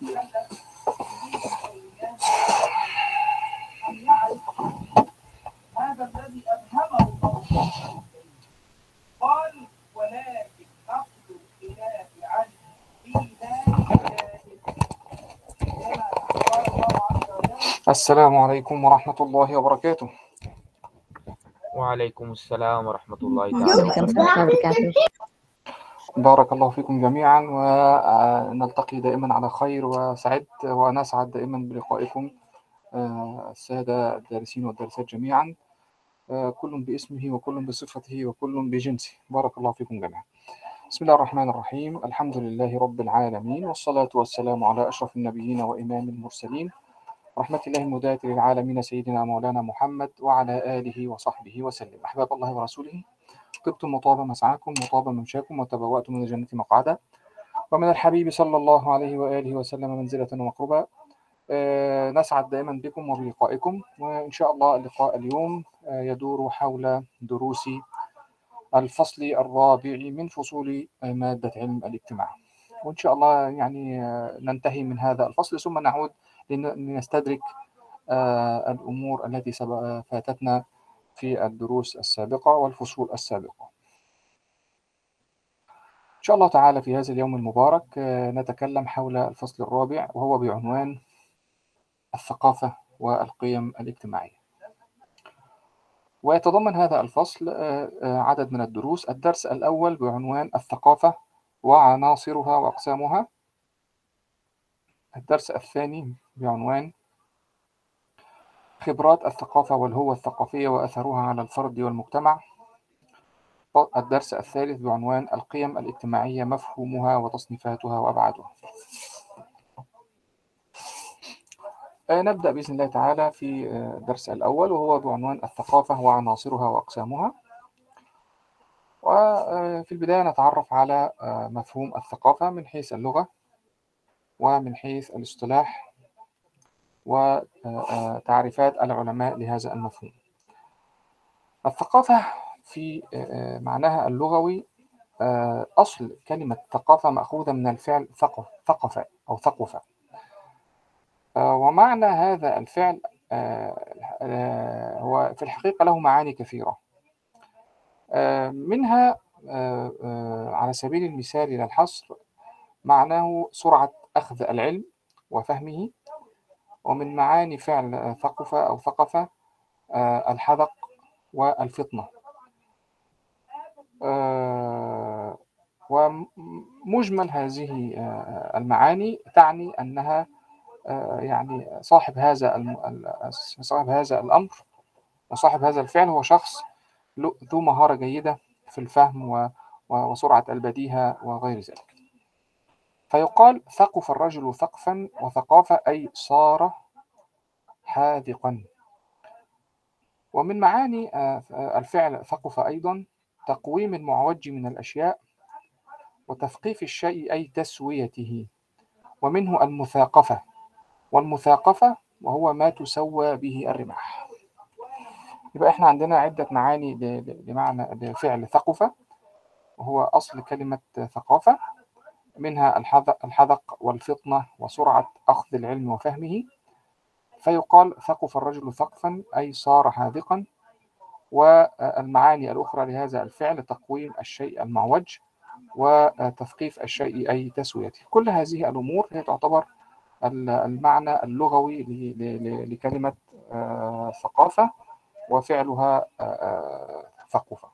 السلام عليكم ورحمة الله وبركاته. وعليكم السلام ورحمة الله تعالى وبركاته. بارك الله فيكم جميعا ونلتقي دائما على خير وسعدت ونسعد دائما بلقائكم آه، السادة الدارسين والدارسات جميعا آه، كل باسمه وكل بصفته وكل بجنسه. بارك الله فيكم جميعا. بسم الله الرحمن الرحيم. الحمد لله رب العالمين والصلاة والسلام على أشرف النبيين وإمام المرسلين. رحمة الله المهداة للعالمين سيدنا مولانا محمد وعلى آله وصحبه وسلم. أحباب الله ورسوله طبتم وطاب مسعاكم وطاب ممشاكم وتبوأتم من الجنة مقعدا. ومن الحبيب صلى الله عليه وآله وسلم منزلة ومقربا آه، نسعد دائما بكم وبلقائكم وإن شاء الله اللقاء اليوم آه، يدور حول دروس الفصل الرابع من فصول مادة علم الاجتماع. وإن شاء الله يعني آه، ننتهي من هذا الفصل ثم نعود لن- لنستدرك الأمور التي فاتتنا في الدروس السابقة والفصول السابقة. إن شاء الله تعالى في هذا اليوم المبارك آه، نتكلم حول الفصل الرابع وهو بعنوان الثقافة والقيم الاجتماعية. ويتضمن هذا الفصل آه، آه، عدد من الدروس. الدرس الأول بعنوان الثقافة وعناصرها وأقسامها. الدرس الثاني بعنوان خبرات الثقافة والهوة الثقافية وأثرها على الفرد والمجتمع. الدرس الثالث بعنوان القيم الاجتماعية مفهومها وتصنيفاتها وأبعادها. آه، نبدأ بإذن الله تعالى في آه، الدرس الأول وهو بعنوان الثقافة وعناصرها وأقسامها. وفي البداية نتعرف على آه، مفهوم الثقافة من حيث اللغة ومن حيث الاصطلاح وتعريفات العلماء لهذا المفهوم. الثقافة في آه، معناها اللغوي آه، أصل كلمة ثقافة مأخوذة من الفعل ثقف ثقف أو ثقف. آه، ومعنى هذا الفعل آه، آه، هو في الحقيقة له معاني كثيرة. آه، منها آه، آه، على سبيل المثال إلى الحصر معناه سرعة أخذ العلم وفهمه. ومن معاني فعل ثقف أو ثقف آه، الحذق والفطنة. آه، ومجمل هذه آه، المعاني تعني أنها يعني صاحب هذا صاحب هذا الأمر وصاحب هذا الفعل هو شخص ذو مهارة جيدة في الفهم وسرعة البديهة وغير ذلك. فيقال ثقف الرجل ثقفا وثقافة أي صار حاذقا. ومن معاني آه، آه، الفعل ثقف أيضا تقويم المعوج من الأشياء وتثقيف الشيء أي تسويته ومنه المثاقفة. والمثاقفة وهو ما تسوى به الرماح. يبقى إحنا عندنا عدة معاني لمعنى لفعل ثقفة وهو أصل كلمة ثقافة. منها الحذق والفطنة وسرعة أخذ العلم وفهمه. فيقال ثقف الرجل ثقفا أي صار حاذقا. والمعاني الأخرى لهذا الفعل تقويم الشيء المعوج وتثقيف الشيء أي تسويته. كل هذه الأمور هي تعتبر ال- المعنى اللغوي لكلمة آه، ثقافة وفعلها آه، آه، ثقفة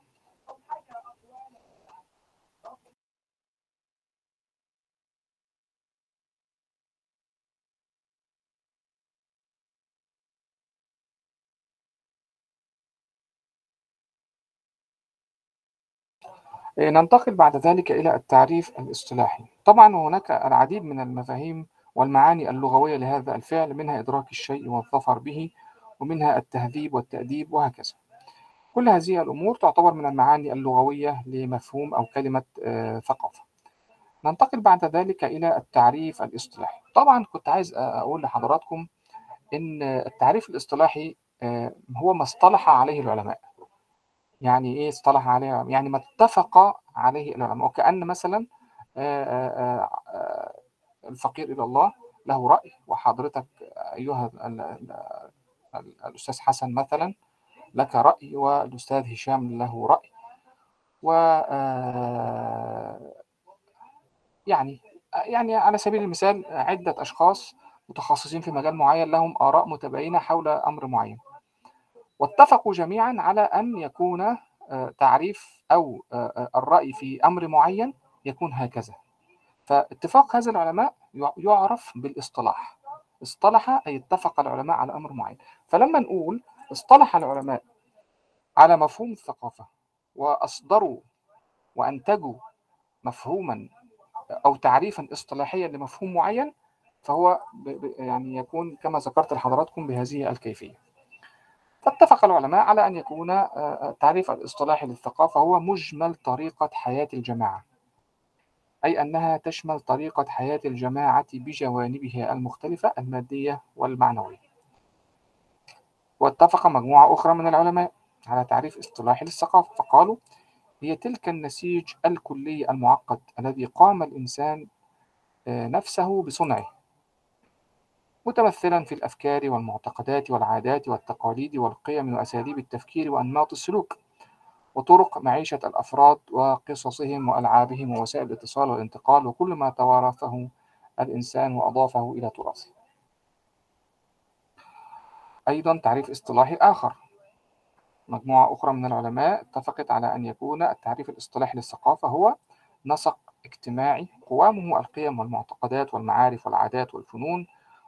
إيه، ننتقل بعد ذلك إلى التعريف الاصطلاحي. طبعا هناك العديد من المفاهيم والمعاني اللغوية لهذا الفعل منها إدراك الشيء والظفر به ومنها التهذيب والتأديب وهكذا. كل هذه الأمور تعتبر من المعاني اللغوية لمفهوم أو كلمة آه، ثقافة. ننتقل بعد ذلك إلى التعريف الاصطلاحي. طبعا كنت عايز أقول لحضراتكم إن التعريف الاصطلاحي آه، هو ما اصطلح عليه العلماء. يعني إيه اصطلح عليه يعني ما اتفق عليه العلماء وكأن مثلا الفقير إلى الله له رأي وحضرتك أيها ال- ال- ال- الأستاذ حسن مثلا لك رأي والأستاذ هشام له رأي. و يعني يعني على سبيل المثال عدة أشخاص متخصصين في مجال معين لهم آراء متباينة حول أمر معين. واتفقوا جميعا على أن يكون آه، تعريف أو آه، آه، الرأي في أمر معين يكون هكذا. فاتفاق هذا العلماء يع- يعرف بالاصطلاح. اصطلح أي اتفق العلماء على أمر معين. فلما نقول اصطلح العلماء على مفهوم الثقافة وأصدروا وأنتجوا مفهوما أو تعريفا اصطلاحيا لمفهوم معين فهو يعني يكون كما ذكرت لحضراتكم بهذه الكيفية. فاتفق العلماء على أن يكون آه، التعريف الاصطلاحي للثقافة هو مجمل طريقة حياة الجماعة. أي أنها تشمل طريقة حياة الجماعة بجوانبها المختلفة المادية والمعنوية. واتفق مجموعة أخرى من العلماء على تعريف اصطلاحي للثقافة فقالوا هي تلك النسيج الكلي المعقد الذي قام الإنسان آه، نفسه بصنعه. متمثلا في الأفكار والمعتقدات والعادات والتقاليد والقيم وأساليب التفكير وأنماط السلوك وطرق معيشة الأفراد وقصصهم وألعابهم ووسائل الاتصال والانتقال وكل ما توارثه الإنسان وأضافه إلى تراثه. أيضا تعريف اصطلاحي آخر مجموعة أخرى من العلماء اتفقت على أن يكون التعريف الاصطلاحي للثقافة هو نسق اجتماعي قوامه القيم والمعتقدات والمعارف والعادات والفنون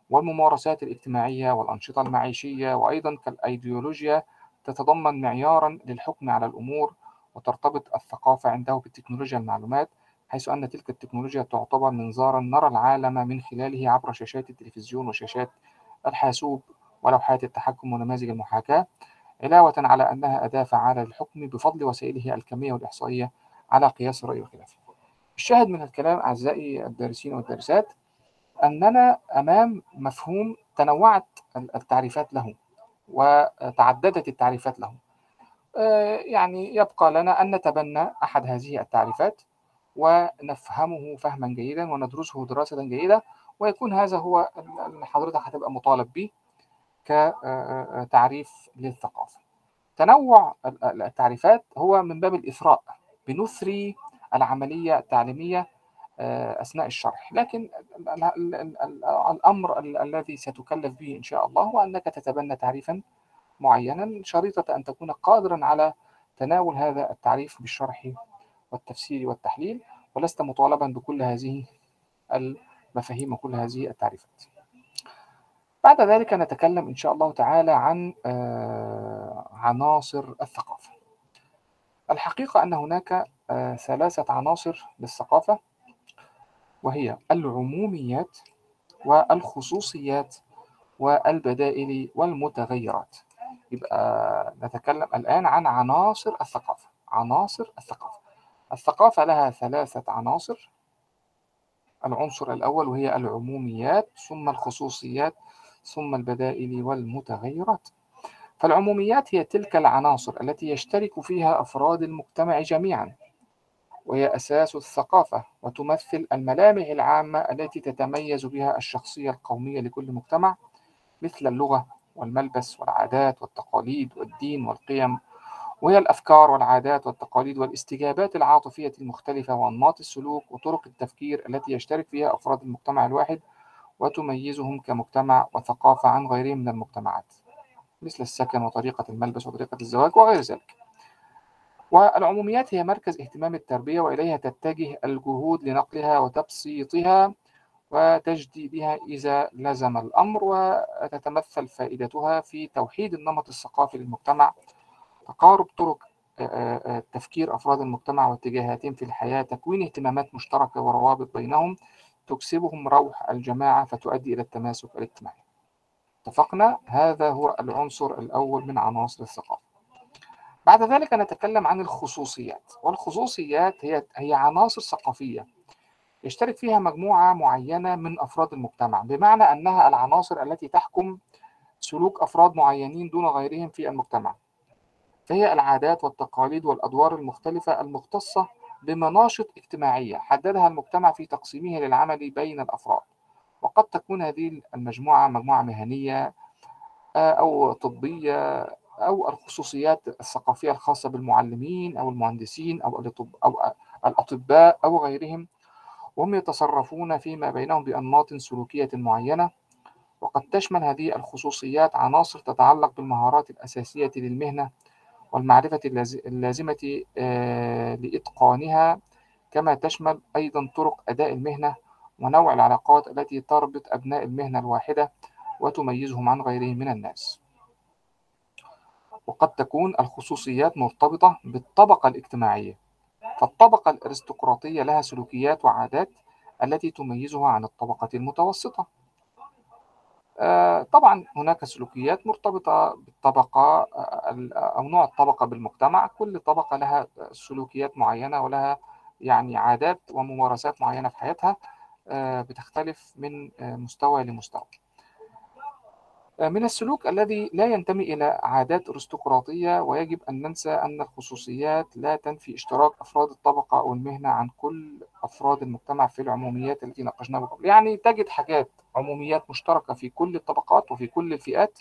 والممارسات الاجتماعية والأنشطة المعيشية وأيضا كالأيديولوجيا تتضمن معيارا للحكم على الأمور وترتبط الثقافة عنده بتكنولوجيا المعلومات حيث أن تلك التكنولوجيا تعتبر منظارا نرى العالم من خلاله عبر شاشات التلفزيون وشاشات الحاسوب ولوحات التحكم ونماذج المحاكاة علاوة على أنها أداة فعالة للحكم بفضل وسائله الكمية والإحصائية على قياس الرأي والخلاف. الشاهد من الكلام أعزائي الدارسين والدارسات أننا أمام مفهوم تنوعت التعريفات له وتعددت التعريفات له. آه، يعني يبقى لنا أن نتبنى أحد هذه التعريفات ونفهمه فهما جيدا وندرسه دراسة جيدة ويكون هذا هو اللي حضرتك هتبقى مطالب به كتعريف للثقافة. تنوع التعريفات هو من باب الإثراء بنثري العملية التعليمية آه، أثناء الشرح. لكن ال- ال- ال- ال- الأمر ال- الذي ستكلف به إن شاء الله هو أنك تتبنى تعريفا معينا شريطة أن تكون قادرا على تناول هذا التعريف بالشرح والتفسير والتحليل ولست مطالبا بكل هذه المفاهيم وكل هذه التعريفات. بعد ذلك نتكلم إن شاء الله تعالى عن آه، عناصر الثقافة. الحقيقة أن هناك آه، ثلاثة عناصر للثقافة. وهي العموميات والخصوصيات والبدائل والمتغيرات. يبقى نتكلم الآن عن عناصر الثقافة. عناصر الثقافة. الثقافة لها ثلاثة عناصر. العنصر الأول وهي العموميات ثم الخصوصيات ثم البدائل والمتغيرات. فالعموميات هي تلك العناصر التي يشترك فيها أفراد المجتمع جميعا. وهي أساس الثقافة وتمثل الملامح العامة التي تتميز بها الشخصية القومية لكل مجتمع مثل اللغة والملبس والعادات والتقاليد والدين والقيم. وهي الأفكار والعادات والتقاليد والاستجابات العاطفية المختلفة وأنماط السلوك وطرق التفكير التي يشترك فيها أفراد المجتمع الواحد وتميزهم كمجتمع وثقافة عن غيرهم من المجتمعات مثل السكن وطريقة الملبس وطريقة الزواج وغير ذلك. والعموميات هي مركز اهتمام التربية وإليها تتجه الجهود لنقلها وتبسيطها وتجديدها إذا لزم الأمر وتتمثل فائدتها في توحيد النمط الثقافي للمجتمع تقارب طرق تفكير أفراد المجتمع واتجاهاتهم في الحياة تكوين اهتمامات مشتركة وروابط بينهم تكسبهم روح الجماعة فتؤدي إلى التماسك الاجتماعي. اتفقنا؟ هذا هو العنصر الأول من عناصر الثقافة. بعد ذلك نتكلم عن الخصوصيات والخصوصيات هي هي عناصر ثقافية يشترك فيها مجموعة معينة من أفراد المجتمع بمعنى أنها العناصر التي تحكم سلوك أفراد معينين دون غيرهم في المجتمع. فهي العادات والتقاليد والأدوار المختلفة المختصة بمناشط اجتماعية حددها المجتمع في تقسيمه للعمل بين الأفراد. قد تكون هذه المجموعة مجموعة مهنية آه، أو أو الخصوصيات الثقافية الخاصة بالمعلمين أو المهندسين أو الأطب- أو الأطباء أو غيرهم وهم يتصرفون فيما بينهم بأنماط سلوكية معينة وقد تشمل هذه الخصوصيات عناصر تتعلق بالمهارات الأساسية للمهنة والمعرفة اللاز- اللازمة آه، لإتقانها كما تشمل أيضا طرق أداء المهنة ونوع العلاقات التي تربط أبناء المهنة الواحدة وتميزهم عن غيرهم من الناس. وقد تكون الخصوصيات مرتبطة بالطبقة الاجتماعية. فالطبقة الأرستقراطية لها سلوكيات وعادات التي تميزها عن الطبقة المتوسطة. آه، طبعا هناك سلوكيات مرتبطة بالطبقة آه، ال- أو نوع الطبقة بالمجتمع. كل طبقة لها سلوكيات معينة ولها يعني عادات وممارسات معينة في حياتها آه، بتختلف من آه، مستوى لمستوى. آه، من السلوك الذي لا ينتمي إلى عادات أرستقراطية ويجب أن ننسى أن الخصوصيات لا تنفي اشتراك أفراد الطبقة أو المهنة عن كل أفراد المجتمع في العموميات التي ناقشناها قبل يعني تجد حاجات عموميات مشتركة في كل الطبقات وفي كل الفئات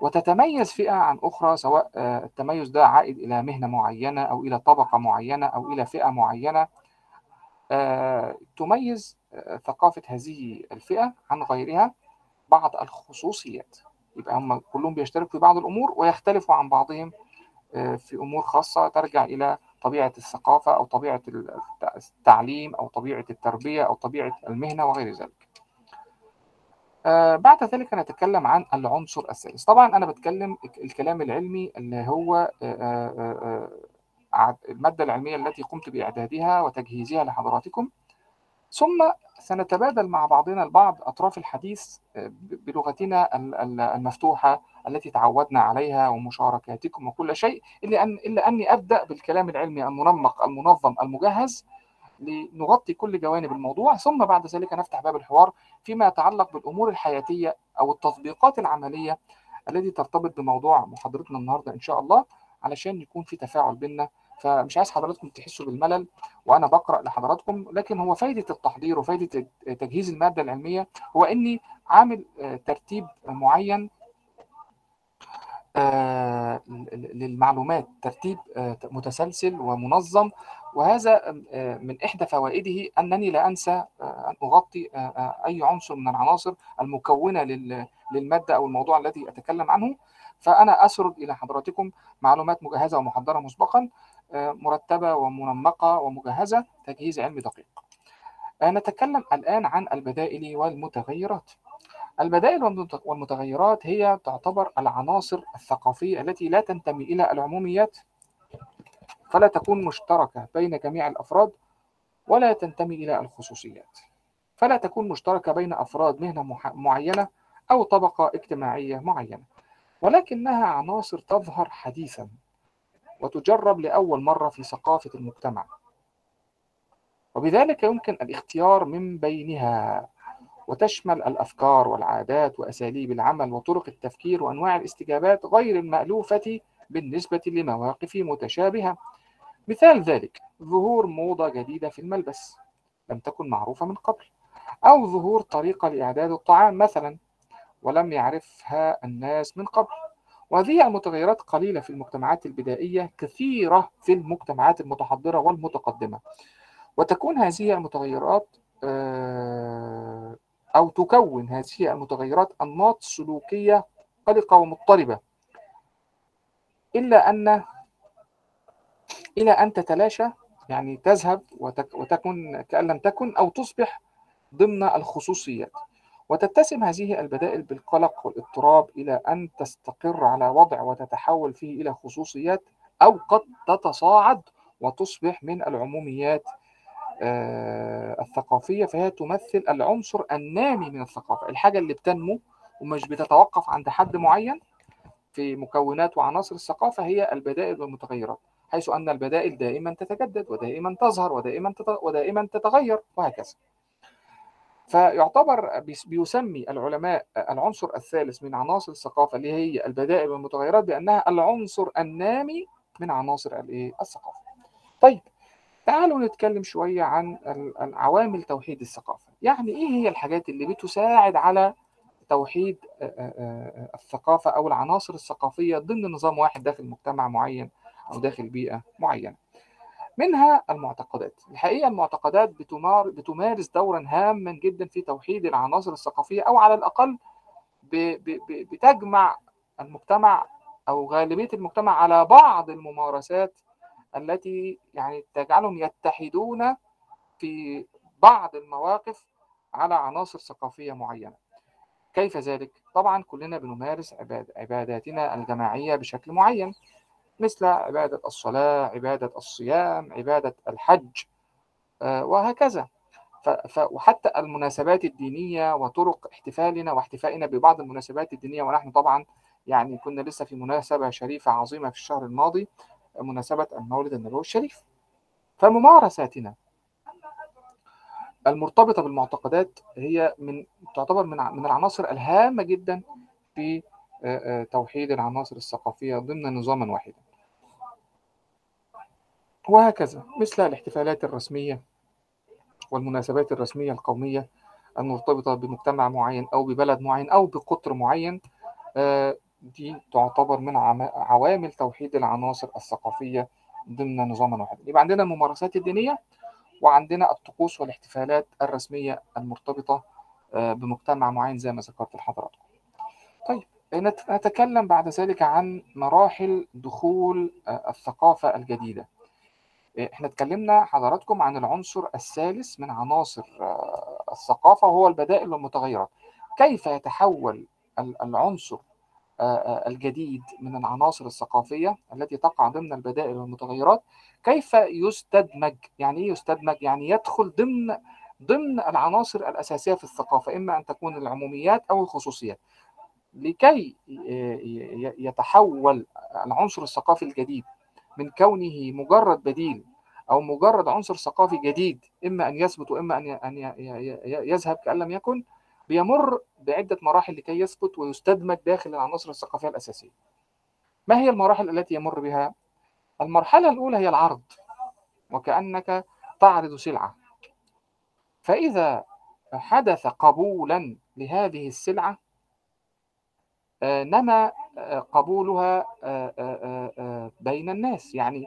وتتميز فئة عن أخرى سواء آه، التميز ده عائد إلى مهنة معينة أو إلى طبقة معينة أو إلى فئة معينة. آه، تميز آه، ثقافة هذه الفئة عن غيرها. بعض الخصوصيات. يبقى هم كلهم بيشتركوا في بعض الأمور ويختلفوا عن بعضهم آه، في أمور خاصة ترجع إلى طبيعة الثقافة أو طبيعة التعليم أو طبيعة التربية أو طبيعة المهنة وغير ذلك. آه، بعد ذلك نتكلم عن العنصر الثالث. طبعا أنا بتكلم الكلام العلمي اللي هو آه، المادة العلمية التي قمت بإعدادها وتجهيزها لحضراتكم. ثم سنتبادل مع بعضنا البعض أطراف الحديث آه، بلغتنا ال- ال- المفتوحة التي تعودنا عليها ومشاركاتكم وكل شيء إلا أن إلا أني أبدأ بالكلام العلمي المنمق المنظم المجهز لنغطي كل جوانب الموضوع ثم بعد ذلك نفتح باب الحوار فيما يتعلق بالأمور الحياتية أو التطبيقات العملية التي ترتبط بموضوع محاضرتنا النهاردة إن شاء الله علشان يكون في تفاعل بيننا فمش عايز حضراتكم تحسوا بالملل وأنا بقرأ لحضراتكم لكن هو فايدة التحضير وفايدة تجهيز المادة العلمية هو إني عامل آه، ترتيب معين آه، للمعلومات ترتيب آه، متسلسل ومنظم وهذا من إحدى فوائده أنني لا أنسى أن أغطي أي عنصر من العناصر المكونة لل- للمادة أو الموضوع الذي أتكلم عنه. فأنا أسرد إلى حضراتكم معلومات مجهزة ومحضرة مسبقا. مرتبة ومنمقة ومجهزة تجهيز علمي دقيق. آه، نتكلم الآن عن البدائل والمتغيرات. البدائل والمت- والمتغيرات هي تعتبر العناصر الثقافية التي لا تنتمي إلى العموميات فلا تكون مشتركة بين جميع الأفراد ولا تنتمي إلى الخصوصيات. فلا تكون مشتركة بين أفراد مهنة معينة أو طبقة اجتماعية معينة ولكنها عناصر تظهر حديثا. وتجرب لأول مرة في ثقافة المجتمع. وبذلك يمكن الاختيار من بينها وتشمل الأفكار والعادات وأساليب العمل وطرق التفكير وأنواع الاستجابات غير المألوفة بالنسبة لمواقف متشابهة. مثال ذلك ظهور موضة جديدة في الملبس لم تكن معروفة من قبل أو ظهور طريقة لإعداد الطعام مثلا ولم يعرفها الناس من قبل. وهذه المتغيرات قليلة في المجتمعات البدائية كثيرة في المجتمعات المتحضرة والمتقدمة. وتكون هذه المتغيرات آه، أو تكون هذه المتغيرات أنماط سلوكية قلقة ومضطربة. إلا أن إلى أن تتلاشى يعني تذهب وتك وتكون كأن لم تكن أو تصبح ضمن الخصوصيات. وتتسم هذه البدائل بالقلق والإضطراب إلى أن تستقر على وضع وتتحول فيه إلى خصوصيات أو قد تتصاعد وتصبح من العموميات آه، الثقافية فهي تمثل العنصر النامي من الثقافة. الحاجة اللي بتنمو ومش بتتوقف عند حد معين في مكونات وعناصر الثقافة هي البدائل والمتغيرات حيث أن البدائل دائما تتجدد ودائما تظهر ودائما ودائما تتغير وهكذا. فيعتبر بيس- بيسمي العلماء العنصر الثالث من عناصر الثقافة اللي هي البدائل والمتغيرات بأنها العنصر النامي من عناصر الايه الثقافة. طيب تعالوا نتكلم شوية عن العوامل توحيد الثقافة. يعني إيه هي الحاجات اللي بتساعد على توحيد الثقافة أو العناصر الثقافية ضمن نظام واحد داخل مجتمع معين أو داخل بيئة معينة؟ منها المعتقدات. الحقيقة المعتقدات بتمار بتمارس دورا هاما جدا في توحيد العناصر الثقافية أو على الأقل ب- ب- بتجمع المجتمع أو غالبية المجتمع على بعض الممارسات التي يعني تجعلهم يتحدون في بعض المواقف على عناصر ثقافية معينة. كيف ذلك؟ طبعا كلنا بنمارس عباد عباداتنا الجماعية بشكل معين. مثل عبادة الصلاة عبادة الصيام عبادة الحج آه، وهكذا. وحتى المناسبات الدينية وطرق احتفالنا واحتفائنا ببعض المناسبات الدينية ونحن طبعا يعني كنا لسه في مناسبة شريفة عظيمة في الشهر الماضي مناسبة المولد النبوي الشريف فممارساتنا المرتبطة بالمعتقدات هي من تعتبر من من العناصر الهامة جدا في آه، آه، توحيد العناصر الثقافية ضمن نظاما واحدا وهكذا مثل الاحتفالات الرسمية والمناسبات الرسمية القومية المرتبطة بمجتمع معين أو ببلد معين أو بقطر معين آه، دي تعتبر من عوامل توحيد العناصر الثقافية ضمن نظاما واحدا يبقى عندنا الممارسات الدينية وعندنا الطقوس والاحتفالات الرسمية المرتبطة آه، بمجتمع معين زي ما ذكرت لحضراتكم. طيب نت- نتكلم بعد ذلك عن مراحل دخول آه، الثقافة الجديدة. إحنا اتكلمنا حضراتكم عن العنصر الثالث من عناصر آه، الثقافة وهو البدائل والمتغيرات كيف يتحول ال- العنصر آه، آه، الجديد من العناصر الثقافية التي تقع ضمن البدائل والمتغيرات كيف يستدمج؟ يعني إيه يستدمج؟ يعني يدخل ضمن ضمن العناصر الأساسية في الثقافة إما أن تكون العموميات أو الخصوصيات. لكي يتحول العنصر الثقافي الجديد من كونه مجرد بديل أو مجرد عنصر ثقافي جديد إما أن يثبت وإما أن أن يذهب كأن لم يكن بيمر بعدة مراحل لكي يثبت ويستدمج داخل العناصر الثقافية الأساسية. ما هي المراحل التي يمر بها؟ المرحلة الأولى هي العرض وكأنك تعرض سلعة. فإذا حدث قبولا لهذه السلعة نما آه، قبولها آه، آه، بين الناس. يعني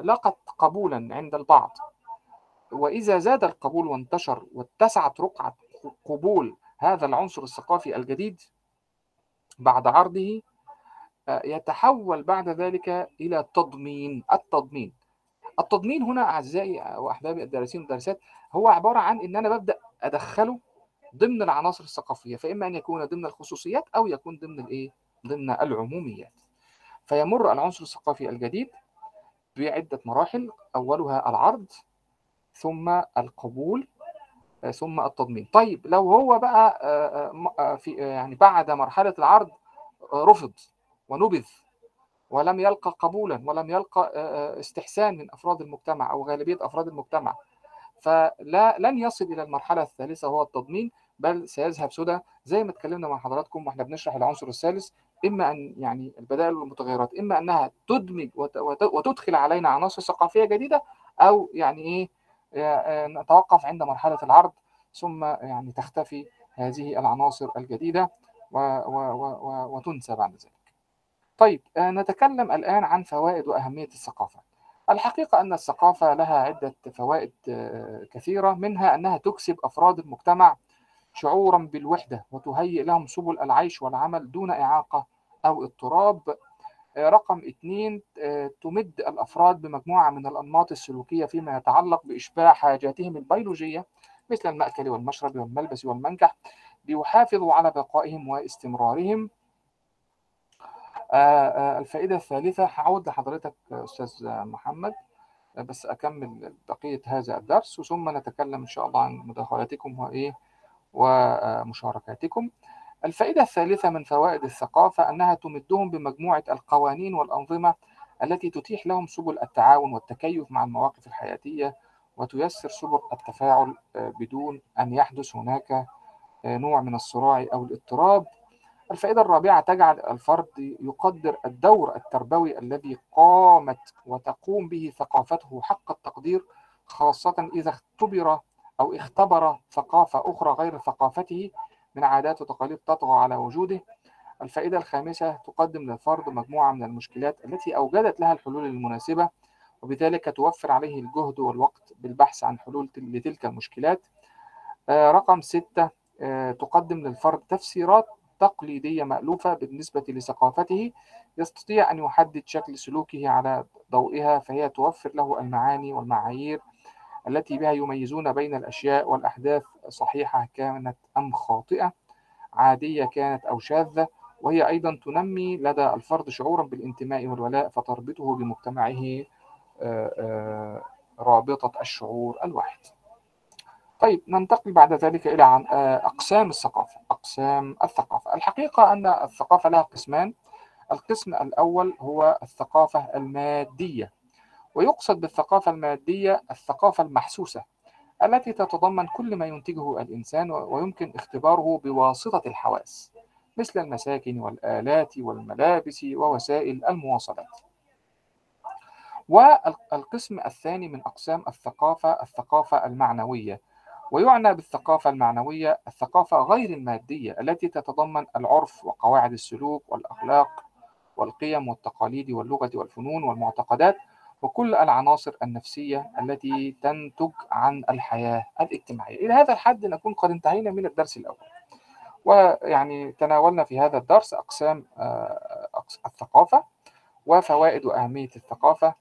لقت قبولا عند البعض. وإذا زاد القبول وانتشر واتسعت رقعة قبول هذا العنصر الثقافي الجديد بعد عرضه يتحول بعد ذلك إلى تضمين. التضمين. التضمين هنا أعزائي وأحبابي الدارسين والدارسات هو عبارة عن إن أنا ببدأ أدخله ضمن العناصر الثقافية فإما أن يكون ضمن الخصوصيات أو يكون ضمن الإيه؟ ضمن العموميات. فيمر العنصر الثقافي الجديد بعدة مراحل أولها العرض ثم القبول آه، ثم التضمين. طيب لو هو بقى آه، آه، في يعني بعد مرحلة العرض رفض ونبذ ولم يلقى قبولا ولم يلقى استحسان من أفراد المجتمع أو غالبية أفراد المجتمع فلا لن يصل إلى المرحلة الثالثة وهو التضمين. بل سيذهب سدى زي ما اتكلمنا مع حضراتكم وإحنا بنشرح العنصر الثالث إما أن يعني البدائل والمتغيرات إما أنها تدمج وت- وت- وتدخل علينا عناصر ثقافية جديدة أو يعني إيه آه، نتوقف عند مرحلة العرض ثم يعني تختفي هذه العناصر الجديدة و و و وتنسى بعد ذلك. طيب آه، نتكلم الآن عن فوائد وأهمية الثقافة. الحقيقة أن الثقافة لها عدة فوائد آه، كثيرة منها أنها تكسب أفراد المجتمع شعورا بالوحدة وتهيئ لهم سبل العيش والعمل دون إعاقة أو اضطراب. آه، رقم اثنين آه، تمد الأفراد بمجموعة من الأنماط السلوكية فيما يتعلق بإشباع حاجاتهم البيولوجية مثل المأكل والمشرب والملبس والمنكح ليحافظوا على بقائهم واستمرارهم. آه، الفائدة الثالثة هعود لحضرتك أستاذ محمد بس أكمل بقية هذا الدرس ثم نتكلم إن شاء الله عن مداخلاتكم وإيه ومشاركاتكم. الفائدة الثالثة من فوائد الثقافة أنها تمدهم بمجموعة القوانين والأنظمة التي تتيح لهم سبل التعاون والتكيف مع المواقف الحياتية وتيسر سبل التفاعل آه، بدون أن يحدث هناك آه، نوع من الصراع أو الاضطراب. الفائدة الرابعة تجعل الفرد يقدر الدور التربوي الذي قامت وتقوم به ثقافته حق التقدير خاصة إذا اختبر أو اختبر ثقافة أخرى غير ثقافته من عادات وتقاليد تطغى على وجوده. الفائدة الخامسة تقدم للفرد مجموعة من المشكلات التي أوجدت لها الحلول المناسبة وبذلك توفر عليه الجهد والوقت بالبحث عن حلول لتلك المشكلات. آه، رقم ستة آه، تقدم للفرد تفسيرات تقليدية مألوفة بالنسبة لثقافته يستطيع أن يحدد شكل سلوكه على ضوئها فهي توفر له المعاني والمعايير التي بها يميزون بين الأشياء والأحداث صحيحة كانت أم خاطئة؟ عادية كانت أو شاذة؟ وهي أيضا تنمي لدى الفرد شعورا بالانتماء والولاء فتربطه بمجتمعه آه، آه، رابطة الشعور الواحد. طيب ننتقل بعد ذلك إلى عن آه، أقسام الثقافة أقسام الثقافة. الحقيقة أن الثقافة لها قسمان. القسم الأول هو الثقافة المادية. ويقصد بالثقافة المادية الثقافة المحسوسة التي تتضمن كل ما ينتجه الإنسان ويمكن اختباره بواسطة الحواس مثل المساكن والآلات والملابس ووسائل المواصلات. والقسم الثاني من أقسام الثقافة الثقافة المعنوية ويعنى بالثقافة المعنوية الثقافة غير المادية التي تتضمن العرف وقواعد السلوك والأخلاق والقيم والتقاليد واللغة والفنون والمعتقدات وكل العناصر النفسية التي تنتج عن الحياة الاجتماعية. إلى هذا الحد نكون قد انتهينا من الدرس الأول. ويعني تناولنا في هذا الدرس أقسام آه، الثقافة وفوائد وأهمية الثقافة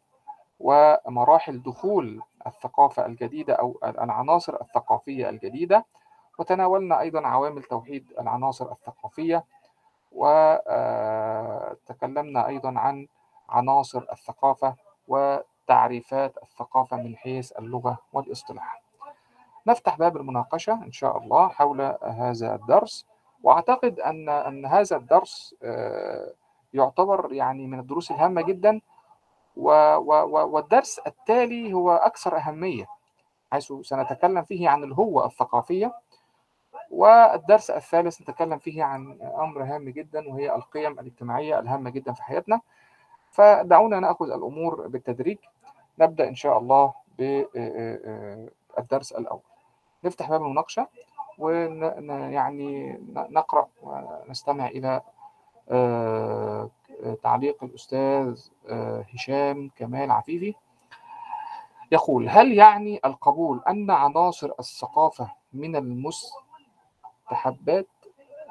ومراحل دخول الثقافة الجديدة أو العناصر الثقافية الجديدة. وتناولنا أيضا عوامل توحيد العناصر الثقافية وتكلمنا أيضا عن عناصر الثقافة وتعريفات الثقافة من حيث اللغة والاصطلاح. نفتح باب المناقشة إن شاء الله حول هذا الدرس. وأعتقد أن أن هذا الدرس آه، يعتبر يعني من الدروس الهامة جدا. والدرس التالي هو أكثر أهمية حيث سنتكلم فيه عن الهوة الثقافية. والدرس الثالث نتكلم فيه عن أمر هام جدا وهي القيم الاجتماعية الهامة جدا في حياتنا. فدعونا نأخذ الأمور بالتدريج. نبدأ إن شاء الله بالدرس الأول. نفتح باب المناقشة ويعني نقرأ ونستمع آه، تعليق الأستاذ آه، هشام كمال عفيفي. يقول هل يعني القبول أن عناصر الثقافة من المستحبات؟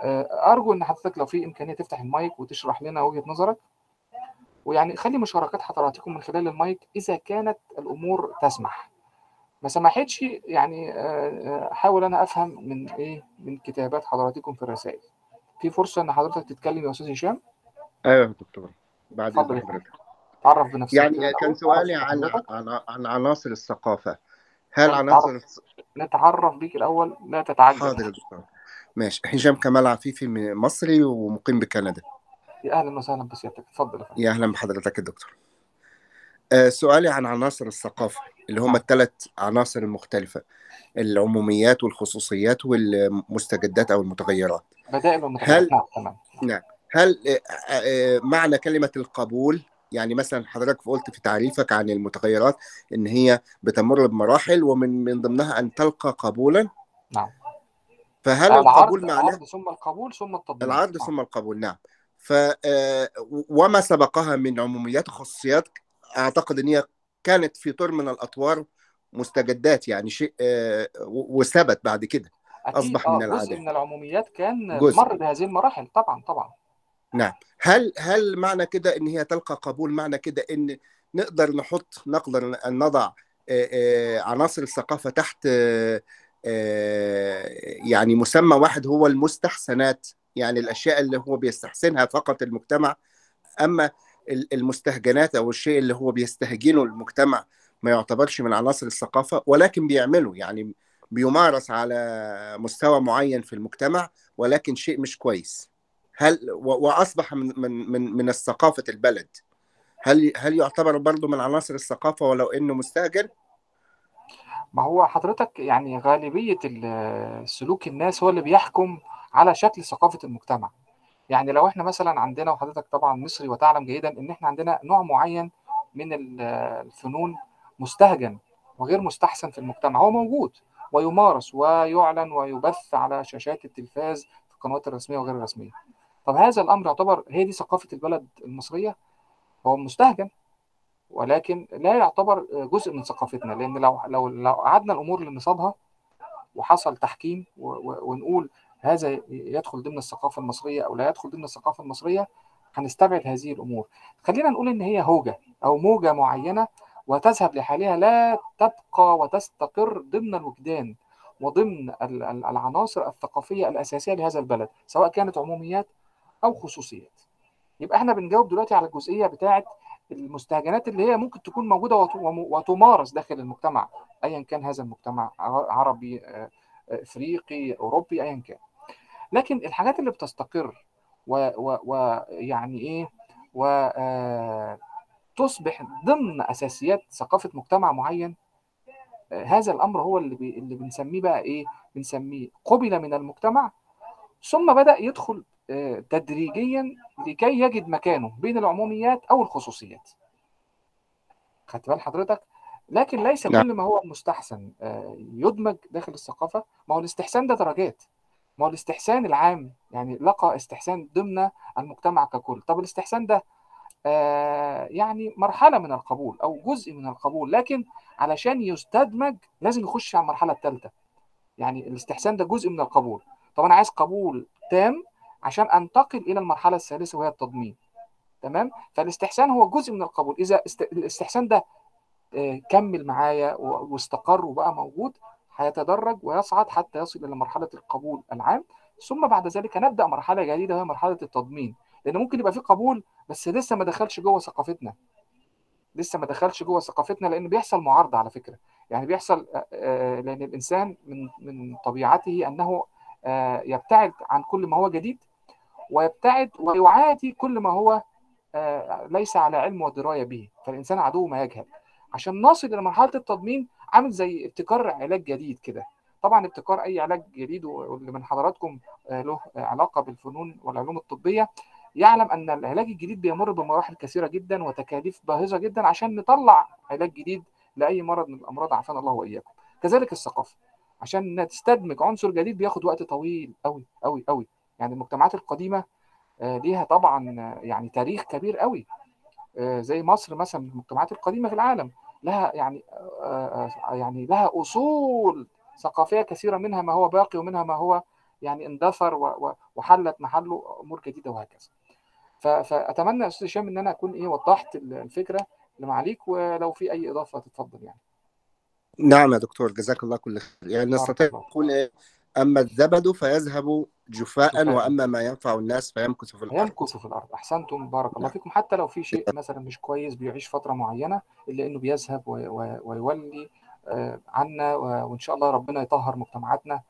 آه، أرجو أن حضرتك لو في إمكانية تفتح المايك وتشرح لنا وجهة نظرك. ويعني خلي مشاركات حضراتكم من خلال المايك إذا كانت الأمور تسمح. ما سمحتش يعني آه، آه، حاول أنا أفهم من إيه من كتابات حضراتكم في الرسائل. في فرصة إن حضرتك تتكلم يا أستاذ هشام؟ أيوه يا دكتور. بعد. حضرتك. تعرف بنفسك يعني كان. سؤالي عن. عن عن عناصر الثقافة. هل عناصر نتعرف بيك الأول لا تتعجل حاضر يا دكتور. ماشي. هشام كمال عفيفي مصري ومقيم بكندا. يا أهلا وسهلا بسيادتك. اتفضل يا أهلا بحضرتك يا دكتور آه، سؤالي عن عناصر الثقافة اللي هم نعم. الثلاث عناصر المختلفة العموميات والخصوصيات والمستجدات أو المتغيرات. بدائل ومتغيرات هل- نعم تمام. هل آه، آه، معنى كلمة القبول؟ يعني مثلا حضرتك قلت في تعريفك عن المتغيرات إن هي بتمر بمراحل ومن من ضمنها أن تلقى قبولا؟ نعم. فهل العرض القبول معناه العرض ثم القبول ثم التطبيق العرض نعم. ثم القبول نعم. ف آه، وما سبقها من عموميات وخصوصيات أعتقد إن هي كانت في طور من الأطوار مستجدات يعني شيء آه، وثبت بعد كده. أصبح آه من جزء العادات. من العموميات كان جزء. مر بهذه المراحل. طبعا طبعا. نعم. هل هل معنى كده إن هي تلقى قبول؟ معنى كده إن نقدر نحط نقدر أن نضع عناصر الثقافة تحت يعني مسمى واحد هو المستحسنات يعني الأشياء اللي هو بيستحسنها فقط المجتمع أما ال- المستهجنات أو الشيء اللي هو بيستهجنه المجتمع ما يعتبرش من عناصر الثقافة ولكن بيعمله يعني بيمارس على مستوى معين في المجتمع ولكن شيء مش كويس. هل وأصبح من من من من الثقافة البلد. هل هل يعتبر برضه من عناصر الثقافة ولو إنه مستهجن؟ ما هو حضرتك يعني غالبية ال- سلوك الناس هو اللي بيحكم على شكل ثقافة المجتمع. يعني لو إحنا مثلا عندنا وحضرتك طبعا مصري وتعلم جيدا إن إحنا عندنا نوع معين من ال- الفنون مستهجن وغير مستحسن في المجتمع هو موجود ويمارس ويعلن ويبث على شاشات التلفاز في القنوات الرسمية وغير الرسمية. طب هذا الأمر يعتبر هي دي ثقافة البلد المصرية؟ هو مستهجن. ولكن لا يعتبر جزء من ثقافتنا لأن لو لو لو قعدنا الأمور لنصابها وحصل تحكيم ونقول هذا يدخل ضمن الثقافة المصرية أو لا يدخل ضمن الثقافة المصرية هنستبعد هذه الأمور. خلينا نقول إن هي هوجة أو موجة معينة وتذهب لحالها لا تبقى وتستقر ضمن الوجدان وضمن ال- ال- العناصر الثقافية الأساسية لهذا البلد سواء كانت عموميات أو خصوصيات. يبقى إحنا بنجاوب دلوقتي على الجزئية بتاعه المستهجنات اللي هي ممكن تكون موجودة وتمارس داخل المجتمع ايا كان هذا المجتمع عربي آه، آه، إفريقي أوروبي ايا كان. لكن الحاجات اللي بتستقر ويعني إيه وتصبح ضمن أساسيات ثقافة مجتمع معين آه، هذا الأمر هو اللي بي اللي بنسميه بقى إيه بنسميه قبل من المجتمع ثم بدأ يدخل آه، تدريجيا لكي يجد مكانه بين العموميات أو الخصوصيات. خدت بال حضرتك؟ لكن ليس نعم. كل ما هو مستحسن آه، يدمج داخل الثقافة. ما هو الاستحسان ده درجات. ما هو الاستحسان العام يعني لقى استحسان ضمن المجتمع ككل. طب الاستحسان ده آه، يعني مرحلة من القبول أو جزء من القبول لكن علشان يستدمج لازم يخش على المرحلة الثالثة. يعني الاستحسان ده جزء من القبول. طب أنا عايز قبول تام عشان أنتقل إلى المرحلة الثالثة وهي التضمين. تمام؟ فالاستحسان هو جزء من القبول. إذا است... الاستحسان ده آه، كمل معايا واستقر وبقى موجود هيتدرج ويصعد حتى يصل إلى مرحلة القبول العام. ثم بعد ذلك نبدأ مرحلة جديدة وهي مرحلة التضمين. لأن ممكن يبقى في قبول بس لسه ما دخلش جوه ثقافتنا. لسه ما دخلش جوه ثقافتنا لأن بيحصل معارضة على فكرة. يعني بيحصل آه، آه، لأن الإنسان من من طبيعته أنه يبتعد عن كل ما هو جديد. ويبتعد ويعادي كل ما هو آه، ليس على علم ودراية به. فالإنسان عدو ما يجهل. عشان نصل إلى مرحلة التضمين عامل زي ابتكار علاج جديد كده. طبعا ابتكار أي علاج جديد واللي من حضراتكم آه، له علاقة بالفنون والعلوم الطبية يعلم أن العلاج الجديد بيمر بمراحل كثيرة جدا وتكاليف باهظة جدا عشان نطلع علاج جديد لأي مرض من الأمراض. عافانا الله وإياكم. كذلك الثقافة. عشان تستدمج عنصر جديد بياخد وقت طويل قوي قوي قوي يعني المجتمعات القديمة آه، ليها طبعا آه، يعني تاريخ كبير قوي آه، زي مصر مثلا من المجتمعات القديمة في العالم لها يعني يعني لها أصول ثقافية كثيرة منها ما هو باقي ومنها ما هو يعني اندثر وحلت محله أمور جديدة وهكذا. فأتمنى يا أستاذ هشام إن أنا أكون إيه وضحت ال- الفكرة اللي معاليك ولو في أي إضافة تتفضل يعني. نعم يا دكتور جزاك الله كل خير. يعني نستطيع الله. أما الزبد فيذهب جفاء. وأما ما ينفع الناس فيمكث في الأرض. هيمكث في الأرض. أحسنتم بارك الله فيكم. حتى لو في شيء مثلا مش كويس بيعيش فترة معينة إلا إنه بيذهب ويولي آه، عنا و- وإن شاء الله ربنا يطهر مجتمعاتنا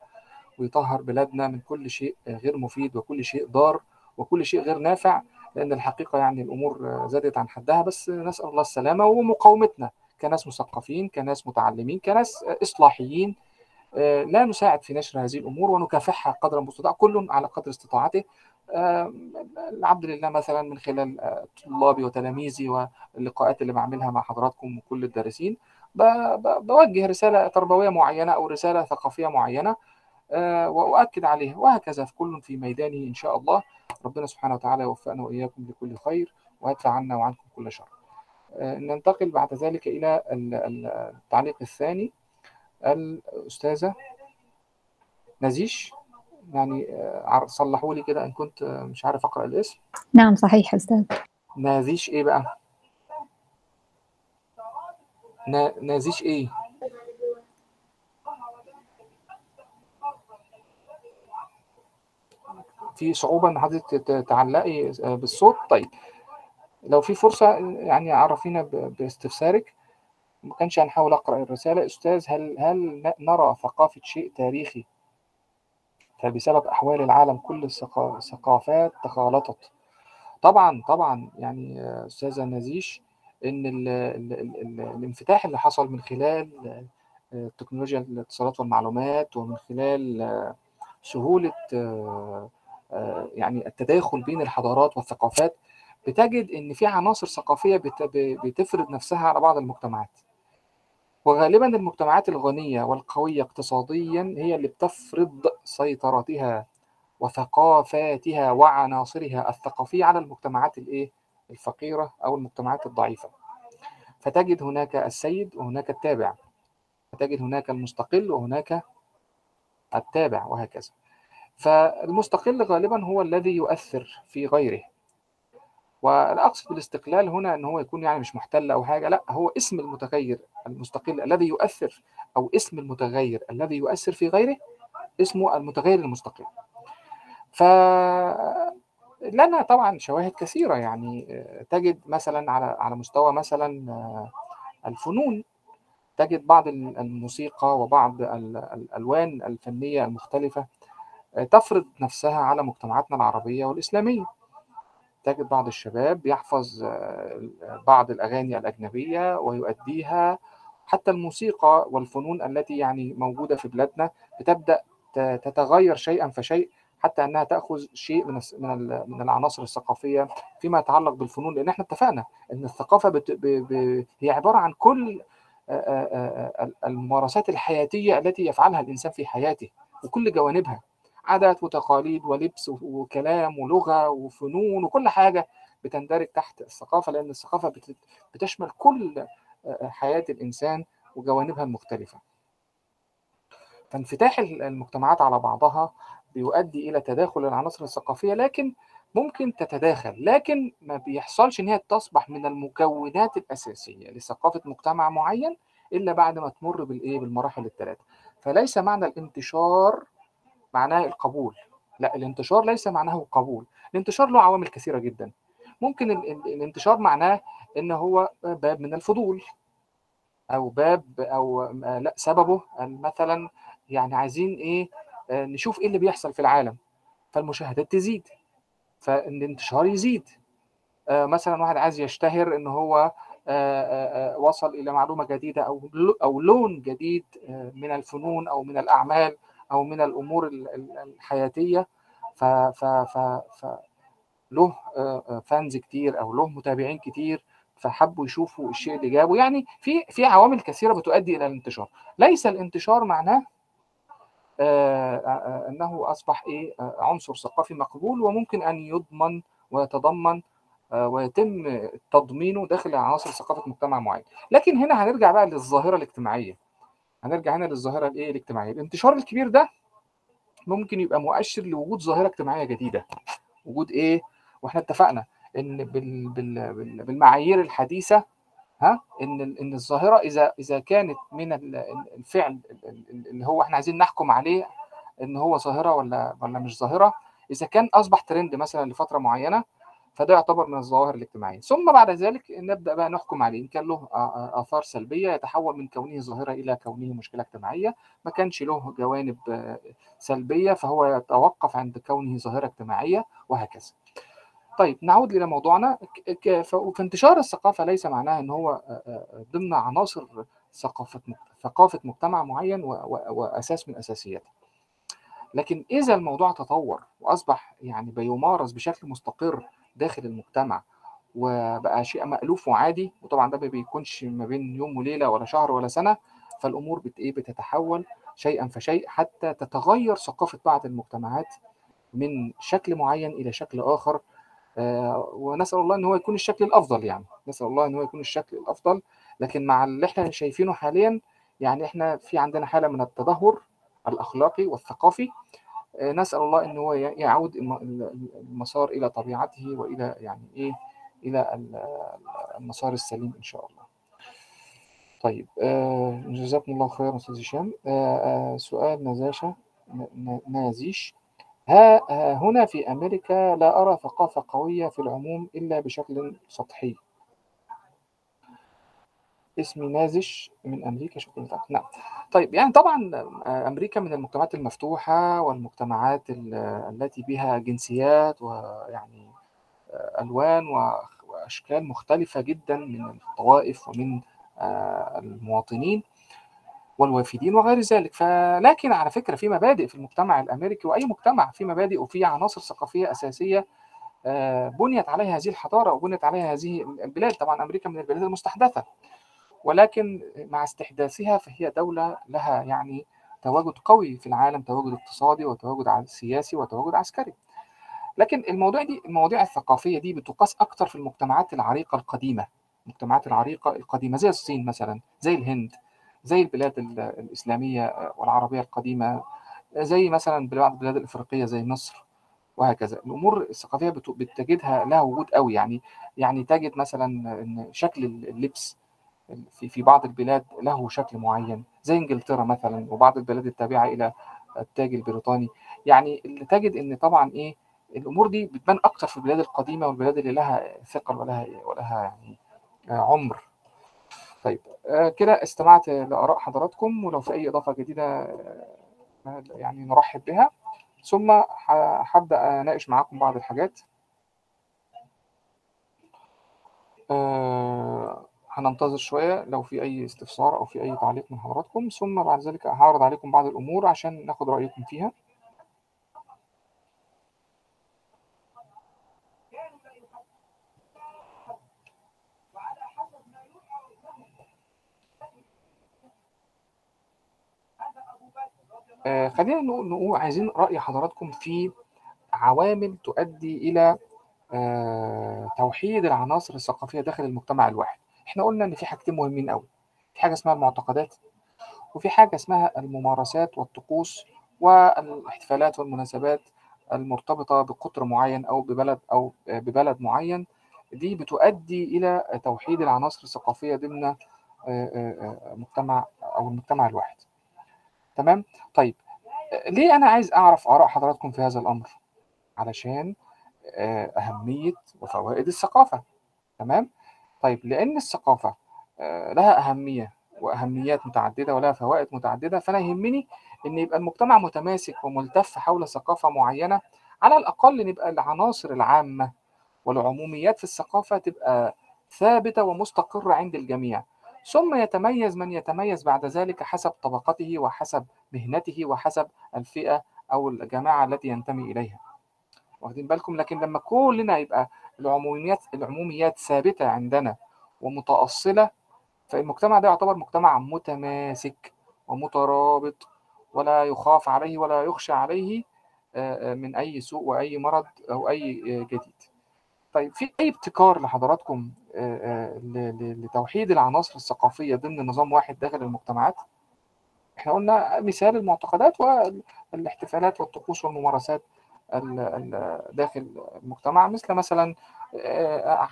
ويطهر بلادنا من كل شيء غير مفيد وكل شيء ضار وكل شيء غير نافع لأن الحقيقة يعني الأمور آه، زادت عن حدها. بس نسأل الله السلامة ومقاومتنا كناس مثقفين كناس متعلمين كناس إصلاحيين آه، لا نساعد في نشر هذه الأمور ونكافحها قدر المستطاع كل على قدر استطاعته. آه، العبد لله مثلا من خلال آه، طلابي وتلاميذي واللقاءات اللي بعملها مع حضراتكم وكل الدارسين بوجه رسالة تربوية معينة أو رسالة ثقافية معينة آه، وأؤكد عليها. وهكذا في كل في ميدانه إن شاء الله. ربنا سبحانه وتعالى يوفقنا وإياكم لكل خير ويدفع عنا وعنكم كل شر. آه، ننتقل بعد ذلك إلى ال- ال- التعليق الثاني. الأستاذة نزيش يعني آه، صلحوا لي كده إن كنت آه، مش عارف أقرأ الاسم. نعم صحيح أستاذ. نازيش إيه بقى؟ نا... نازيش إيه؟ في صعوبة إن حضرتك تعلقي آه، بالصوت؟ طيب لو في فرصة يعني عرفينا باستفسارك. ما كانش هنحاول أقرأ الرسالة أستاذ هل هل نرى ثقافة شيء تاريخي؟ فبسبب أحوال العالم كل الثقا- الثقافات تخالطت طبعا طبعا يعني أستاذة نزيش إن ال ال ال ال الانفتاح اللي حصل من خلال آه، تكنولوجيا الاتصالات والمعلومات ومن خلال آه، سهولة آه، يعني التداخل بين الحضارات والثقافات بتجد إن في عناصر ثقافية بتفرض نفسها على بعض المجتمعات. وغالبا المجتمعات الغنية والقوية اقتصاديا هي اللي بتفرض سيطرتها وثقافاتها وعناصرها الثقافية على المجتمعات الإيه؟ الفقيرة أو المجتمعات الضعيفة. فتجد هناك السيد وهناك التابع. فتجد هناك المستقل وهناك التابع وهكذا. فالمستقل غالبا هو الذي يؤثر في غيره. ولا اقصد بالاستقلال هنا إن هو يكون يعني مش محتل أو حاجة لأ هو اسم المتغير المستقل الذي يؤثر أو اسم المتغير الذي يؤثر في غيره اسمه المتغير المستقل. ف لنا طبعا شواهد كثيرة يعني آه، تجد مثلا على على مستوى مثلا آه، الفنون تجد بعض الموسيقى وبعض ال- الألوان الفنية المختلفة آه، تفرض نفسها على مجتمعاتنا العربية والإسلامية. تجد بعض الشباب يحفظ آه، بعض الأغاني الأجنبية ويؤديها. حتى الموسيقى والفنون التي يعني موجودة في بلادنا بتبدأ تتغير شيئا فشيء حتى أنها تأخذ شيء من من من العناصر الثقافية فيما يتعلق بالفنون. لأن إحنا اتفقنا أن الثقافة بت ب ب هي عبارة عن كل آه، آه، الممارسات الحياتية التي يفعلها الإنسان في حياته وكل جوانبها. عادات وتقاليد ولبس وكلام ولغة وفنون وكل حاجة بتندرج تحت الثقافة لأن الثقافة بت- بتشمل كل حياة الإنسان وجوانبها المختلفة. فانفتاح المجتمعات على بعضها بيؤدي إلى تداخل العناصر الثقافية لكن ممكن تتداخل لكن ما بيحصلش إن هي تصبح من المكونات الأساسية لثقافة مجتمع معين إلا بعد ما تمر بالإيه؟ بالمراحل الثلاثة فليس معنى الانتشار معناه القبول. لا الانتشار ليس معناه القبول الانتشار له عوامل كثيرة جدا. ممكن ال- ال- الانتشار معناه إن هو باب من الفضول أو باب أو لا سببه مثلا يعني عايزين إيه آه، نشوف إيه اللي بيحصل في العالم. فالمشاهدات تزيد فالانتشار يزيد. آه، مثلا واحد عايز يشتهر إن هو آه، وصل إلى معلومة جديدة أو أو لون جديد من الفنون أو من الأعمال. أو من الأمور ال- ال- الحياتية ف ف ف ف له آه، آه، فانز كتير أو له متابعين كتير فحبوا يشوفوا الشيء اللي جابه. يعني في في عوامل كثيرة بتؤدي إلى الانتشار. ليس الانتشار معناه آه، آه، آه، أنه أصبح إيه آه، عنصر ثقافي مقبول وممكن أن يضمن ويتضمن آه، ويتم تضمينه داخل عناصر ثقافة مجتمع معين. لكن هنا هنرجع بقى للظاهرة الاجتماعية. هنرجع هنا للظاهرة الإيه الاجتماعية. الانتشار الكبير ده ممكن يبقى مؤشر لوجود ظاهرة اجتماعية جديدة. وجود إيه؟ وإحنا اتفقنا إن بال بال بال بالمعايير الحديثة ها إن إن الظاهرة إذا إذا كانت من ال- ال- الفعل ال- ال- اللي هو إحنا عايزين نحكم عليه إن هو ظاهرة ولا ولا مش ظاهرة. إذا كان أصبح ترند مثلا لفترة معينة فده يعتبر من الظواهر الاجتماعية. ثم بعد ذلك نبدأ بقى نحكم عليه. إن كان له آثار سلبية يتحول من كونه ظاهرة إلى كونه مشكلة اجتماعية. ما كانش له جوانب سلبية فهو يتوقف عند كونه ظاهرة اجتماعية وهكذا. طيب نعود إلى موضوعنا. فانتشار الثقافة ليس معناه إن هو ضمن عناصر ثقافة ثقافة مجتمع معين وأساس من أساسياته. لكن إذا الموضوع تطور وأصبح يعني بيمارس بشكل مستقر داخل المجتمع وبقى شيء مألوف وعادي وطبعا ده ما بيكونش ما بين يوم وليلة ولا شهر ولا سنة فالأمور بت إيه بتتحول شيئا فشيء حتى تتغير ثقافة بعض المجتمعات من شكل معين إلى شكل آخر. آه، ونسأل الله إن هو يكون الشكل الأفضل يعني نسأل الله إن هو يكون الشكل الأفضل. لكن مع اللي إحنا شايفينه حاليا يعني إحنا في عندنا حالة من التدهور الأخلاقي والثقافي نسأل الله إن هو يعود الم- ال- المسار إلى طبيعته وإلى يعني إيه إلى ال- المسار السليم إن شاء الله. طيب آه، جزاكم الله خيرا أستاذ هشام. آه، آه، سؤال نزاشة نازيش. ها هنا في أمريكا لا أرى ثقافة قوية في العموم إلا بشكل سطحي. اسمي نازش من أمريكا. شكرا لك. نعم. طيب يعني طبعا آه، أمريكا من المجتمعات المفتوحة والمجتمعات ال- التي بها جنسيات ويعني آه، ألوان و- وأشكال مختلفة جدا من الطوائف ومن آه، المواطنين والوافدين وغير ذلك. فلكن على فكرة في مبادئ في المجتمع الأمريكي وأي مجتمع في مبادئ وفي عناصر ثقافية أساسية آه، بنيت عليها هذه الحضارة وبنيت عليها هذه البلاد. طبعا أمريكا من البلاد المستحدثة. ولكن مع استحداثها فهي دولة لها يعني تواجد قوي في العالم تواجد اقتصادي وتواجد سياسي وتواجد عسكري. لكن المواضيع دي المواضيع الثقافية دي بتقاس أكتر في المجتمعات العريقة القديمة المجتمعات العريقة القديمة زي الصين مثلا زي الهند زي البلاد ال- الإسلامية والعربية القديمة زي مثلا بعض البلاد الإفريقية زي مصر وهكذا. الأمور الثقافية بت- بتجدها لها وجود قوي يعني يعني تجد مثلا إن شكل اللبس في في بعض البلاد له شكل معين زي إنجلترا مثلا وبعض البلاد التابعة إلى التاج البريطاني. يعني اللي تجد إن طبعا إيه الأمور دي بتبان أكتر في البلاد القديمة والبلاد اللي لها ثقل ولها ولها يعني آه، عمر. طيب آه، كده استمعت لآراء حضراتكم ولو في أي إضافة جديدة آه، يعني نرحب بها. ثم هبدأ أناقش معاكم بعض الحاجات. آه، هننتظر شوية لو في أي استفسار أو في أي تعليق من حضراتكم ثم بعد ذلك هعرض عليكم بعض الأمور عشان ناخد رأيكم فيها. آه، خلينا نقول نقول عايزين رأي حضراتكم في عوامل تؤدي إلى آه، توحيد العناصر الثقافية داخل المجتمع الواحد. إحنا قلنا إن في حاجتين مهمين قوي في حاجة اسمها المعتقدات وفي حاجة اسمها الممارسات والطقوس والإحتفالات والمناسبات المرتبطة بقطر معين أو ببلد أو ببلد معين. دي بتؤدي إلى توحيد العناصر الثقافية ضمن آه، آه، آه، مجتمع أو المجتمع الواحد. تمام؟ طيب ليه أنا عايز أعرف آراء حضراتكم في هذا الأمر؟ علشان أهمية وفوائد الثقافة. تمام؟ طيب لأن الثقافة آه، لها أهمية وأهميات متعددة ولها فوائد متعددة فأنا يهمني إن يبقى المجتمع متماسك وملتف حول ثقافة معينة على الأقل نبقى العناصر العامة والعموميات في الثقافة تبقى ثابتة ومستقرة عند الجميع. ثم يتميز من يتميز بعد ذلك حسب طبقته وحسب مهنته وحسب الفئة أو الجماعة التي ينتمي إليها. واخدين بالكم لكن لما كلنا يبقى العموميات العموميات ثابتة عندنا ومتأصلة فالمجتمع ده يعتبر مجتمع متماسك ومترابط ولا يخاف عليه ولا يخشى عليه آه، آه، من أي سوء وأي مرض أو أي آه، جديد. طيب في أي ابتكار لحضراتكم لتوحيد العناصر الثقافية ضمن نظام واحد داخل المجتمعات؟ إحنا قلنا مثال المعتقدات والإحتفالات والطقوس والممارسات. ال- ال- داخل المجتمع مثل مثلا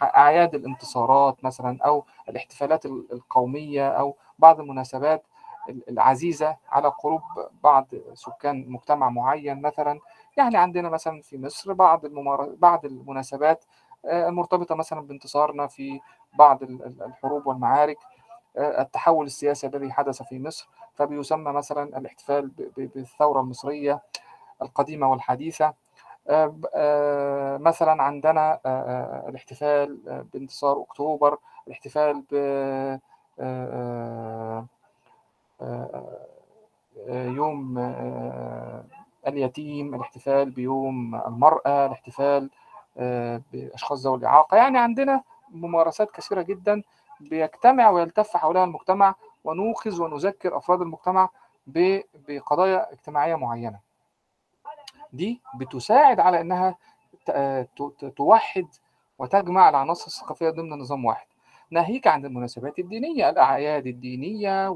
أعياد الانتصارات مثلا أو الاحتفالات ال- القومية أو بعض المناسبات ال- العزيزة على قلوب بعض سكان مجتمع معين مثلا. يعني عندنا مثلا في مصر بعض الممار... بعض المناسبات المرتبطة مثلا بانتصارنا في بعض ال- ال- الحروب والمعارك التحول السياسي الذي حدث في مصر. فبيسمى مثلا الاحتفال ب- ب- بالثورة المصرية آه، آه، مثلا عندنا آه، الاحتفال بانتصار أكتوبر الاحتفال ب يوم اليتيم الاحتفال بيوم المرأة الاحتفال بأشخاص ذوي الإعاقة. يعني عندنا ممارسات كثيرة جدا بيجتمع ويلتف حولها المجتمع ونوقظ ونذكر أفراد المجتمع بقضايا اجتماعية معينة. دي بتساعد على إنها توحد وتجمع العناصر الثقافية ضمن نظام واحد. ناهيك عن المناسبات الدينية الأعياد الدينية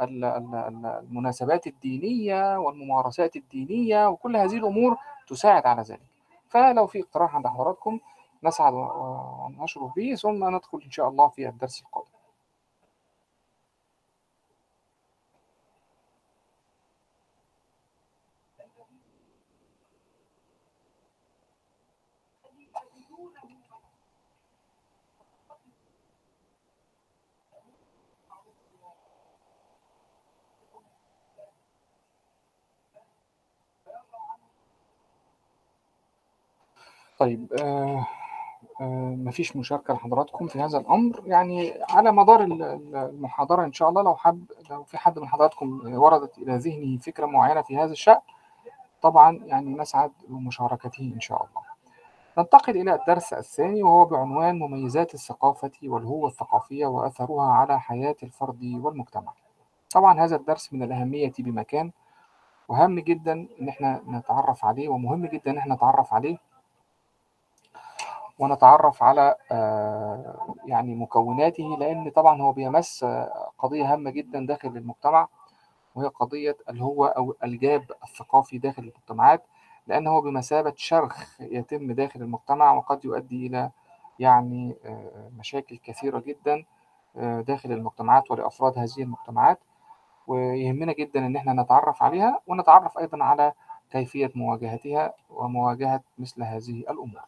والمناسبات الدينية والممارسات الدينية وكل هذه الأمور تساعد على ذلك. فلو في اقتراح عند حضراتكم نسعد و- ونشرف به ثم ندخل إن شاء الله في الدرس القادم. طيب آه آه، مفيش مشاركة لحضراتكم في هذا الأمر. يعني على مدار ال- ال- المحاضرة إن شاء الله لو حب لو في حد من حضراتكم وردت إلى ذهنه فكرة معينة في هذا الشأن طبعا يعني نسعد بمشاركته إن شاء الله. ننتقل إلى الدرس الثاني وهو بعنوان مميزات الثقافة والهوة الثقافية وأثرها على حياة الفرد والمجتمع. طبعا هذا الدرس من الأهمية بمكان وهام جدا إن إحنا نتعرف عليه ومهم جدا إن إحنا نتعرف عليه. ونتعرف على آه، يعني مكوناته لأن طبعا هو بيمس آه، قضية هامة جدا داخل المجتمع وهي قضية الهوة أو الجاب الثقافي داخل المجتمعات لأن هو بمثابة شرخ يتم داخل المجتمع وقد يؤدي إلى يعني آه، مشاكل كثيرة جدا داخل المجتمعات ولأفراد هذه المجتمعات. ويهمنا جدا إن إحنا نتعرف عليها ونتعرف أيضا على كيفية مواجهتها ومواجهة مثل هذه الأمور.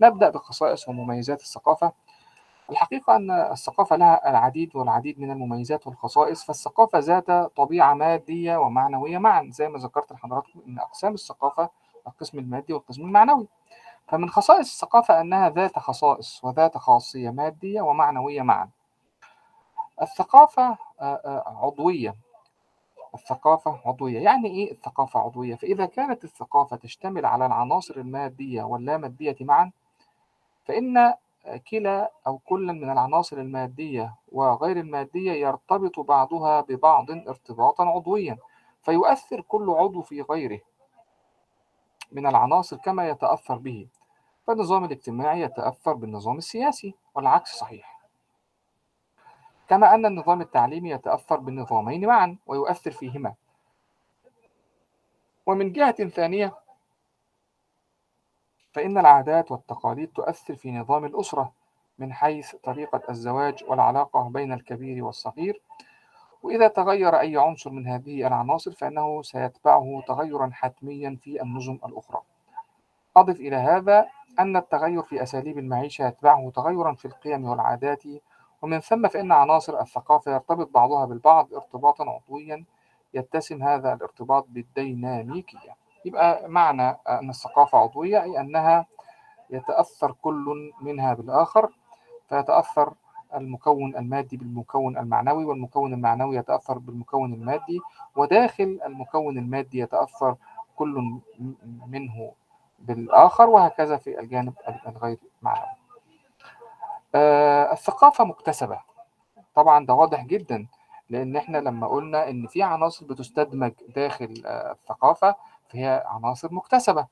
نبدأ بخصائص ومميزات الثقافة. الحقيقة أن الثقافة لها العديد والعديد من المميزات والخصائص فالثقافة ذات طبيعة مادية ومعنوية معا. زي ما ذكرت لحضراتكم أن أقسام الثقافة القسم المادي والقسم المعنوي. فمن خصائص الثقافة أنها ذات خصائص وذات خاصية مادية ومعنوية معا. الثقافة عضوية. الثقافة عضوية. يعني إيه الثقافة عضوية؟ فإذا كانت الثقافة تشتمل على العناصر المادية واللامادية معا فإن كلا أو كل من العناصر المادية وغير المادية يرتبط بعضها ببعض ارتباطا عضويا فيؤثر كل عضو في غيره من العناصر كما يتأثر به. فالنظام الاجتماعي يتأثر بالنظام السياسي والعكس صحيح. كما أن النظام التعليمي يتأثر بالنظامين معا ويؤثر فيهما. ومن جهة ثانية فإن العادات والتقاليد تؤثر في نظام الأسرة من حيث طريقة الزواج والعلاقة بين الكبير والصغير. وإذا تغير أي عنصر من هذه العناصر فإنه سيتبعه تغيرا حتميا في النظم الأخرى. أضف إلى هذا أن التغير في أساليب المعيشة يتبعه تغيرا في القيم والعادات ومن ثم فإن عناصر الثقافة يرتبط بعضها بالبعض ارتباطا عضويا يتسم هذا الارتباط بالديناميكية. يبقى معنى أن الثقافة عضوية أي أنها يتأثر كل منها بالآخر فيتأثر المكون المادي بالمكون المعنوي والمكون المعنوي يتأثر بالمكون المادي وداخل المكون المادي يتأثر كل منه بالآخر وهكذا في الجانب الغير معنوي. الثقافة مكتسبة. طبعا ده واضح جدا لأن إحنا لما قلنا إن في عناصر بتستدمج داخل آه الثقافة فهي عناصر مكتسبة.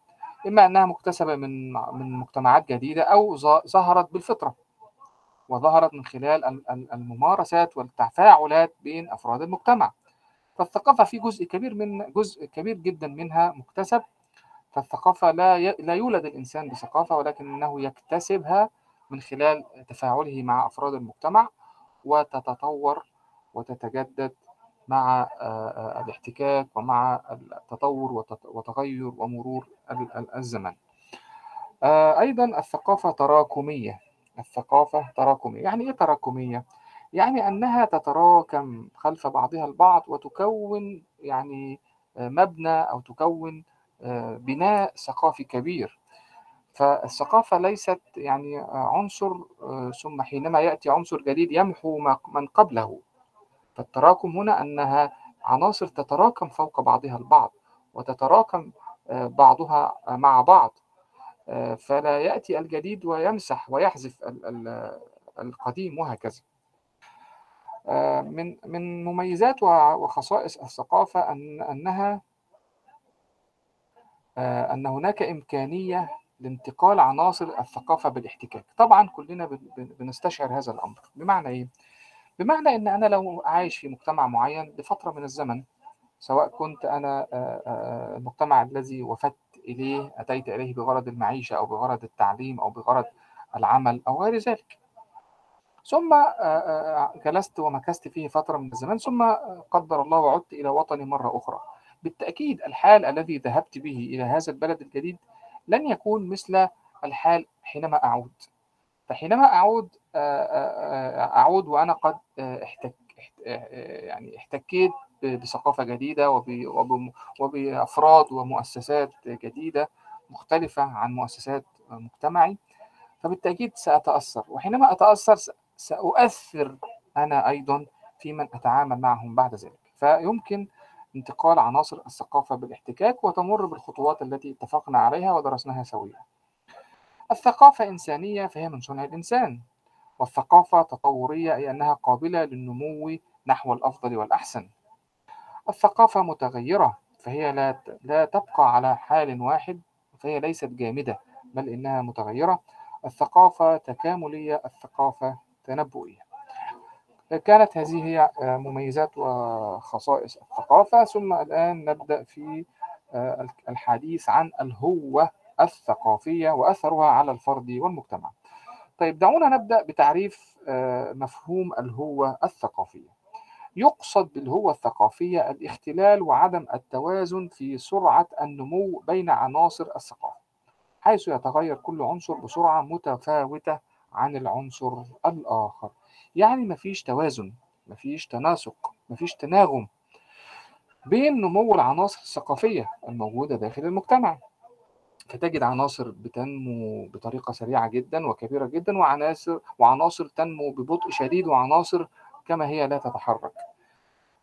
إما أنها مكتسبة من من مجتمعات جديدة أو ظهرت بالفطرة. وظهرت من خلال الممارسات والتفاعلات بين أفراد المجتمع. فالثقافة في جزء كبير من جزء كبير جدا منها مكتسب. فالثقافة لا. لا يولد الإنسان بثقافة ولكنه يكتسبها من خلال تفاعله مع أفراد المجتمع وتتطور وتتجدد مع الاحتكاك ومع التطور وتغير ومرور الزمن. أيضا الثقافة تراكمية. الثقافة تراكمية. يعني إيه تراكمية؟ يعني أنها تتراكم خلف بعضها البعض وتكون يعني مبنى أو تكون بناء ثقافي كبير. فالثقافة ليست يعني عنصر ثم حينما يأتي عنصر جديد يمحو من قبله. فالتراكم هنا أنها عناصر تتراكم فوق بعضها البعض وتتراكم بعضها مع بعض. فلا يأتي الجديد ويمسح ويحذف القديم وهكذا. من من مميزات وخصائص الثقافة أن أنها أن هناك إمكانية لانتقال عناصر الثقافة بالاحتكاك. طبعا كلنا بنستشعر هذا الأمر. بمعنى إيه؟ بمعنى إن أنا لو عايش في مجتمع معين لفترة من الزمن سواء كنت أنا المجتمع الذي وفدت إليه أتيت إليه بغرض المعيشة أو بغرض التعليم أو بغرض العمل أو غير ذلك. ثم جلست ومكثت فيه فترة من الزمن ثم قدر الله وعدت إلى وطني مرة أخرى. بالتأكيد الحال الذي ذهبت به إلى هذا البلد الجديد لن يكون مثل الحال حينما أعود. فحينما أعود أعود وأنا قد احتك يعني احتكيت بثقافة جديدة وبأفراد ومؤسسات جديدة مختلفة عن مؤسسات مجتمعي. فبالتأكيد سأتأثر. وحينما أتأثر سأؤثر أنا أيضا في من أتعامل معهم بعد ذلك. فيمكن انتقال عناصر الثقافة بالاحتكاك وتمر بالخطوات التي اتفقنا عليها ودرسناها سويا. الثقافة إنسانية فهي من صنع الإنسان والثقافة تطورية أي أنها قابلة للنمو نحو الأفضل والأحسن. الثقافة متغيرة فهي لا لا تبقى على حال واحد فهي ليست جامدة بل إنها متغيرة. الثقافة تكاملية الثقافة تنبؤية. كانت هذه هي آه، مميزات وخصائص الثقافة. ثم الآن نبدأ في آه، الحديث عن الهوة الثقافية وأثرها على الفرد والمجتمع. طيب دعونا نبدأ بتعريف آه، مفهوم الهوة الثقافية. يقصد بالهوة الثقافية الاختلال وعدم التوازن في سرعة النمو بين عناصر الثقافة حيث يتغير كل عنصر بسرعة متفاوتة عن العنصر الآخر. يعني مفيش توازن مفيش تناسق مفيش تناغم بين نمو العناصر الثقافية الموجودة داخل المجتمع. فتجد عناصر بتنمو بطريقة سريعة جدا وكبيرة جدا وعناصر وعناصر تنمو ببطء شديد وعناصر كما هي لا تتحرك.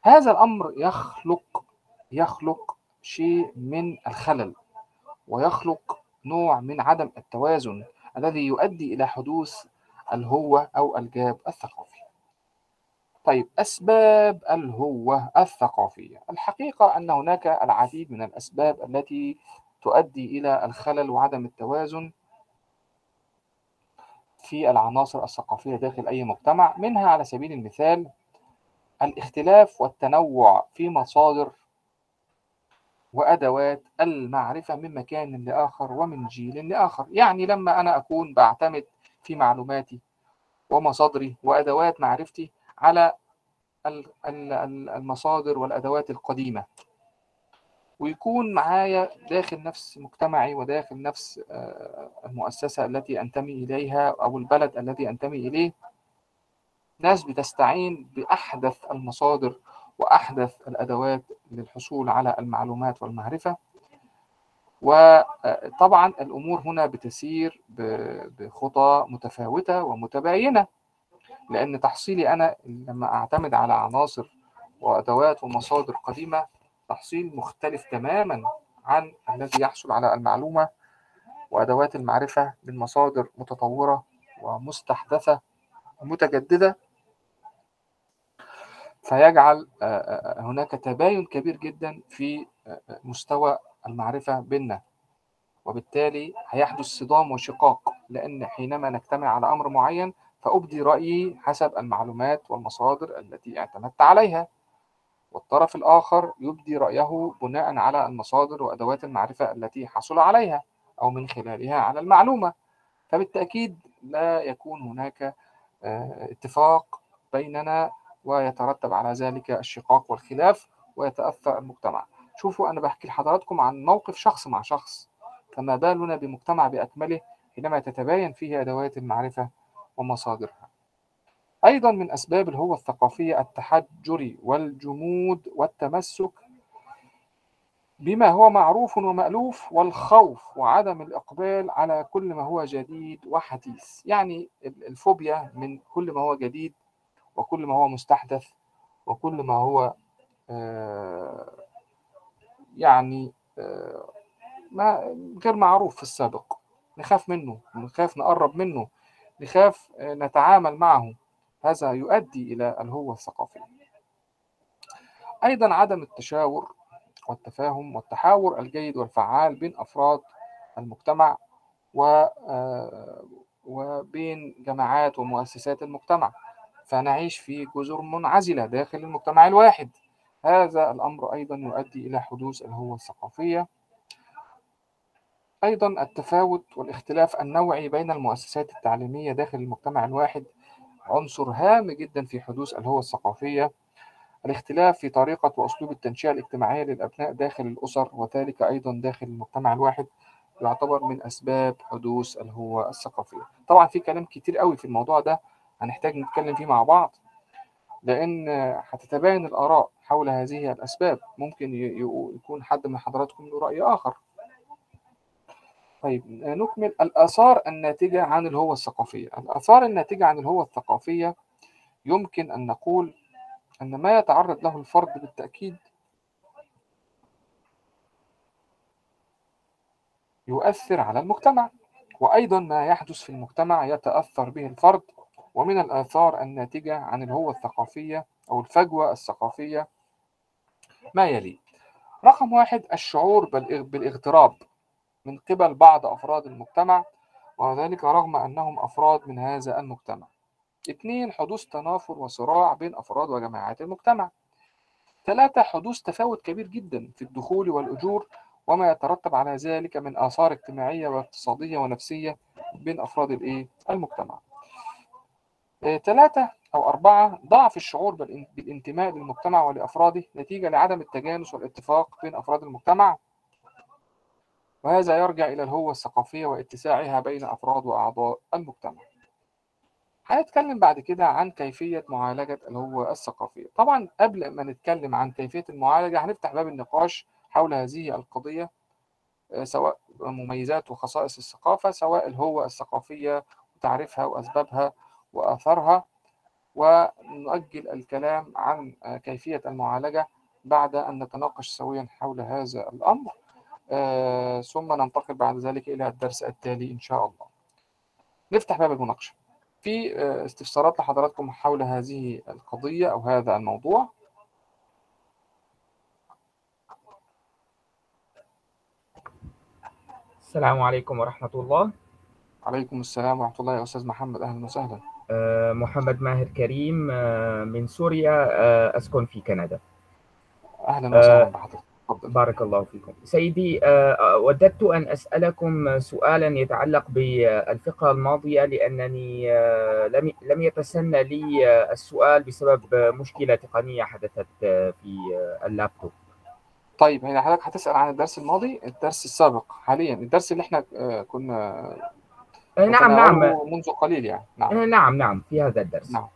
هذا الأمر يخلق يخلق شيء من الخلل ويخلق نوع من عدم التوازن الذي يؤدي إلى حدوث الهوة أو الجاب الثقافي. طيب أسباب الهوة الثقافية. الحقيقة أن هناك العديد من الأسباب التي تؤدي إلى الخلل وعدم التوازن في العناصر الثقافية داخل أي مجتمع. منها على سبيل المثال الاختلاف والتنوع في مصادر وأدوات المعرفة من مكان لآخر ومن جيل لآخر. يعني لما أنا أكون بعتمد في معلوماتي ومصادري وأدوات معرفتي على ال- ال- ال- المصادر والأدوات القديمة. ويكون معايا داخل نفس مجتمعي وداخل نفس آه، المؤسسة التي أنتمي إليها أو البلد الذي أنتمي إليه ناس بتستعين بأحدث المصادر وأحدث الأدوات للحصول على المعلومات والمعرفة. وطبعا الأمور هنا بتسير بخطى متفاوتة ومتباينة لأن تحصيلي أنا لما أعتمد على عناصر وأدوات ومصادر قديمة تحصيل مختلف تماما عن الذي يحصل على المعلومة وأدوات المعرفة من مصادر متطورة ومستحدثة ومتجددة. فيجعل آه، آه، هناك تباين كبير جدا في آه، آه، مستوى المعرفة بيننا. وبالتالي هيحدث صدام وشقاق لأن حينما نجتمع على أمر معين فأبدي رأيي حسب المعلومات والمصادر التي اعتمدت عليها. والطرف الآخر يبدي رأيه بناء على المصادر وأدوات المعرفة التي حصل عليها أو من خلالها على المعلومة. فبالتأكيد لا يكون هناك آه، اتفاق بيننا ويترتب على ذلك الشقاق والخلاف ويتأثر المجتمع. شوفوا أنا بحكي لحضراتكم عن موقف شخص مع شخص فما بالنا بمجتمع بأكمله حينما تتباين فيه أدوات المعرفة ومصادرها. أيضا من أسباب الهوة الثقافية التحجر والجمود والتمسك بما هو معروف ومألوف والخوف وعدم الإقبال على كل ما هو جديد وحديث. يعني الفوبيا من كل ما هو جديد وكل ما هو مستحدث وكل ما هو آه، يعني آه، ما غير معروف في السابق. نخاف منه نخاف نقرب منه نخاف آه، نتعامل معه. هذا يؤدي إلى الهوة الثقافية. أيضا عدم التشاور والتفاهم والتحاور الجيد والفعال بين أفراد المجتمع وبين جماعات ومؤسسات المجتمع. فنعيش في جزر منعزلة داخل المجتمع الواحد. هذا الأمر أيضا يؤدي إلى حدوث الهوة الثقافية. أيضا التفاوت والاختلاف النوعي بين المؤسسات التعليمية داخل المجتمع الواحد عنصر هام جدا في حدوث الهوة الثقافية. الاختلاف في طريقة وأسلوب التنشئة الاجتماعية للأبناء داخل الأسر وذلك أيضا داخل المجتمع الواحد يعتبر من أسباب حدوث الهوة الثقافية. طبعا في كلام كتير قوي في الموضوع ده هنحتاج نتكلم فيه مع بعض لأن هتتباين الآراء حول هذه الأسباب. ممكن يكون حد من حضراتكم له رأي آخر. طيب نكمل. الآثار الناتجة عن الهوة الثقافية. الآثار الناتجة عن الهوة الثقافية يمكن أن نقول أن ما يتعرض له الفرد بالتأكيد يؤثر على المجتمع وأيضا ما يحدث في المجتمع يتأثر به الفرد ومن الآثار الناتجة عن الهوة الثقافية أو الفجوة الثقافية ما يلي. رقم واحد الشعور بالاغتراب من قبل بعض أفراد المجتمع وذلك رغم أنهم أفراد من هذا المجتمع. اثنين حدوث تنافر وصراع بين أفراد وجماعات المجتمع. ثلاثة حدوث تفاوت كبير جدا في الدخول والأجور وما يترتب على ذلك من آثار اجتماعية واقتصادية ونفسية بين أفراد؟ المجتمع. ثلاثة أو أربعة ضعف الشعور بالإن- بالانتماء للمجتمع ولأفراده نتيجة لعدم التجانس والاتفاق بين أفراد المجتمع. وهذا يرجع إلى الهوة الثقافية واتساعها بين أفراد وأعضاء المجتمع. هنتكلم بعد كده عن كيفية معالجة الهوة الثقافية. طبعا قبل ما نتكلم عن كيفية المعالجة هنفتح باب النقاش حول هذه القضية آه، سواء مميزات وخصائص الثقافة سواء الهوة الثقافية وتعريفها وأسبابها وآثارها ونؤجل الكلام عن كيفية المعالجة بعد أن نتناقش سويا حول هذا الأمر. آه، ثم ننتقل بعد ذلك إلى الدرس التالي إن شاء الله. نفتح باب المناقشة. في آه، استفسارات لحضراتكم حول هذه القضية أو هذا الموضوع. السلام عليكم ورحمة الله. عليكم السلام ورحمة الله يا أستاذ محمد. أهلا وسهلا. محمد ماهر كريم آه، من سوريا آه، أسكن في كندا. أهلا وسهلا بحضرتك. بارك الله فيكم. سيدي آه، وددت أن أسألكم سؤالا يتعلق بالفقرة الماضية لأنني آه، لم لم يتسنى لي آه، السؤال بسبب آه، مشكلة تقنية حدثت آه، في آه، اللابتوب. طيب هنا حضرتك هتسأل عن الدرس الماضي؟ الدرس السابق حاليا. الدرس اللي إحنا آه، كنا آه، نعم نعم. منذ قليل يعني. نعم. آه، نعم نعم. في هذا الدرس. نعم.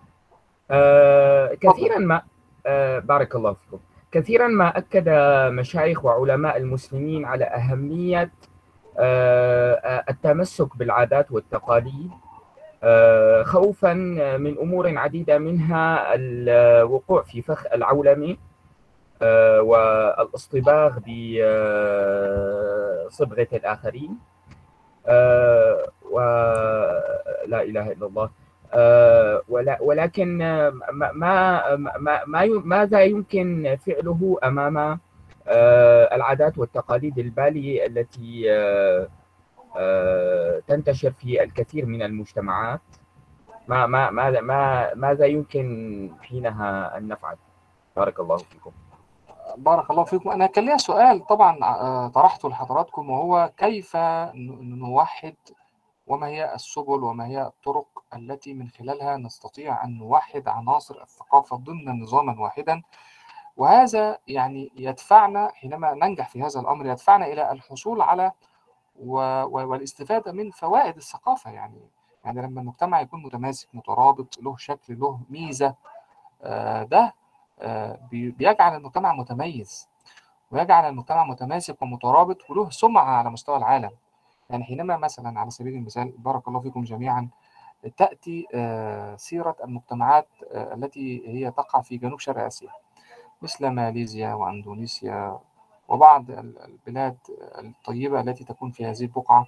آه، كثيرا ما آه، بارك الله فيكم. كثيرا ما أكد مشايخ وعلماء المسلمين على أهمية آه، آه، التمسك بالعادات والتقاليد آه، خوفا من أمور عديدة منها الوقوع في فخ العولمة آه، والإصطباغ بصبغة الآخرين. آه، ولا إله إلا الله. آه، ولكن آه، ما ما ما ماذا يمكن فعله أمام آه، العادات والتقاليد البالية التي تنتشر في الكثير من المجتمعات؟ ما ما ما ماذا يمكن حينها أن نفعل؟ بارك الله فيكم. بارك الله فيكم. أنا كان ليا سؤال طبعا طرحته لحضراتكم وهو كيف نوحد وما هي السبل وما هي الطرق التي من خلالها نستطيع أن نوحد عناصر الثقافة ضمن نظاما واحدا وهذا يعني يدفعنا حينما ننجح في هذا الأمر يدفعنا إلى الحصول على. والاستفادة من فوائد الثقافة يعني يعني لما المجتمع يكون متماسك مترابط له شكل له ميزة آه، ده آه، بي- بيجعل المجتمع متميز ويجعل المجتمع متماسك ومترابط وله سمعة على مستوى العالم يعني حينما مثلا على سبيل المثال بارك الله فيكم جميعا تأتي آه، سيرة المجتمعات آه، التي هي تقع في جنوب شرق آسيا مثل ماليزيا وأندونيسيا وبعض ال- البلاد الطيبة التي تكون في هذه البقعة.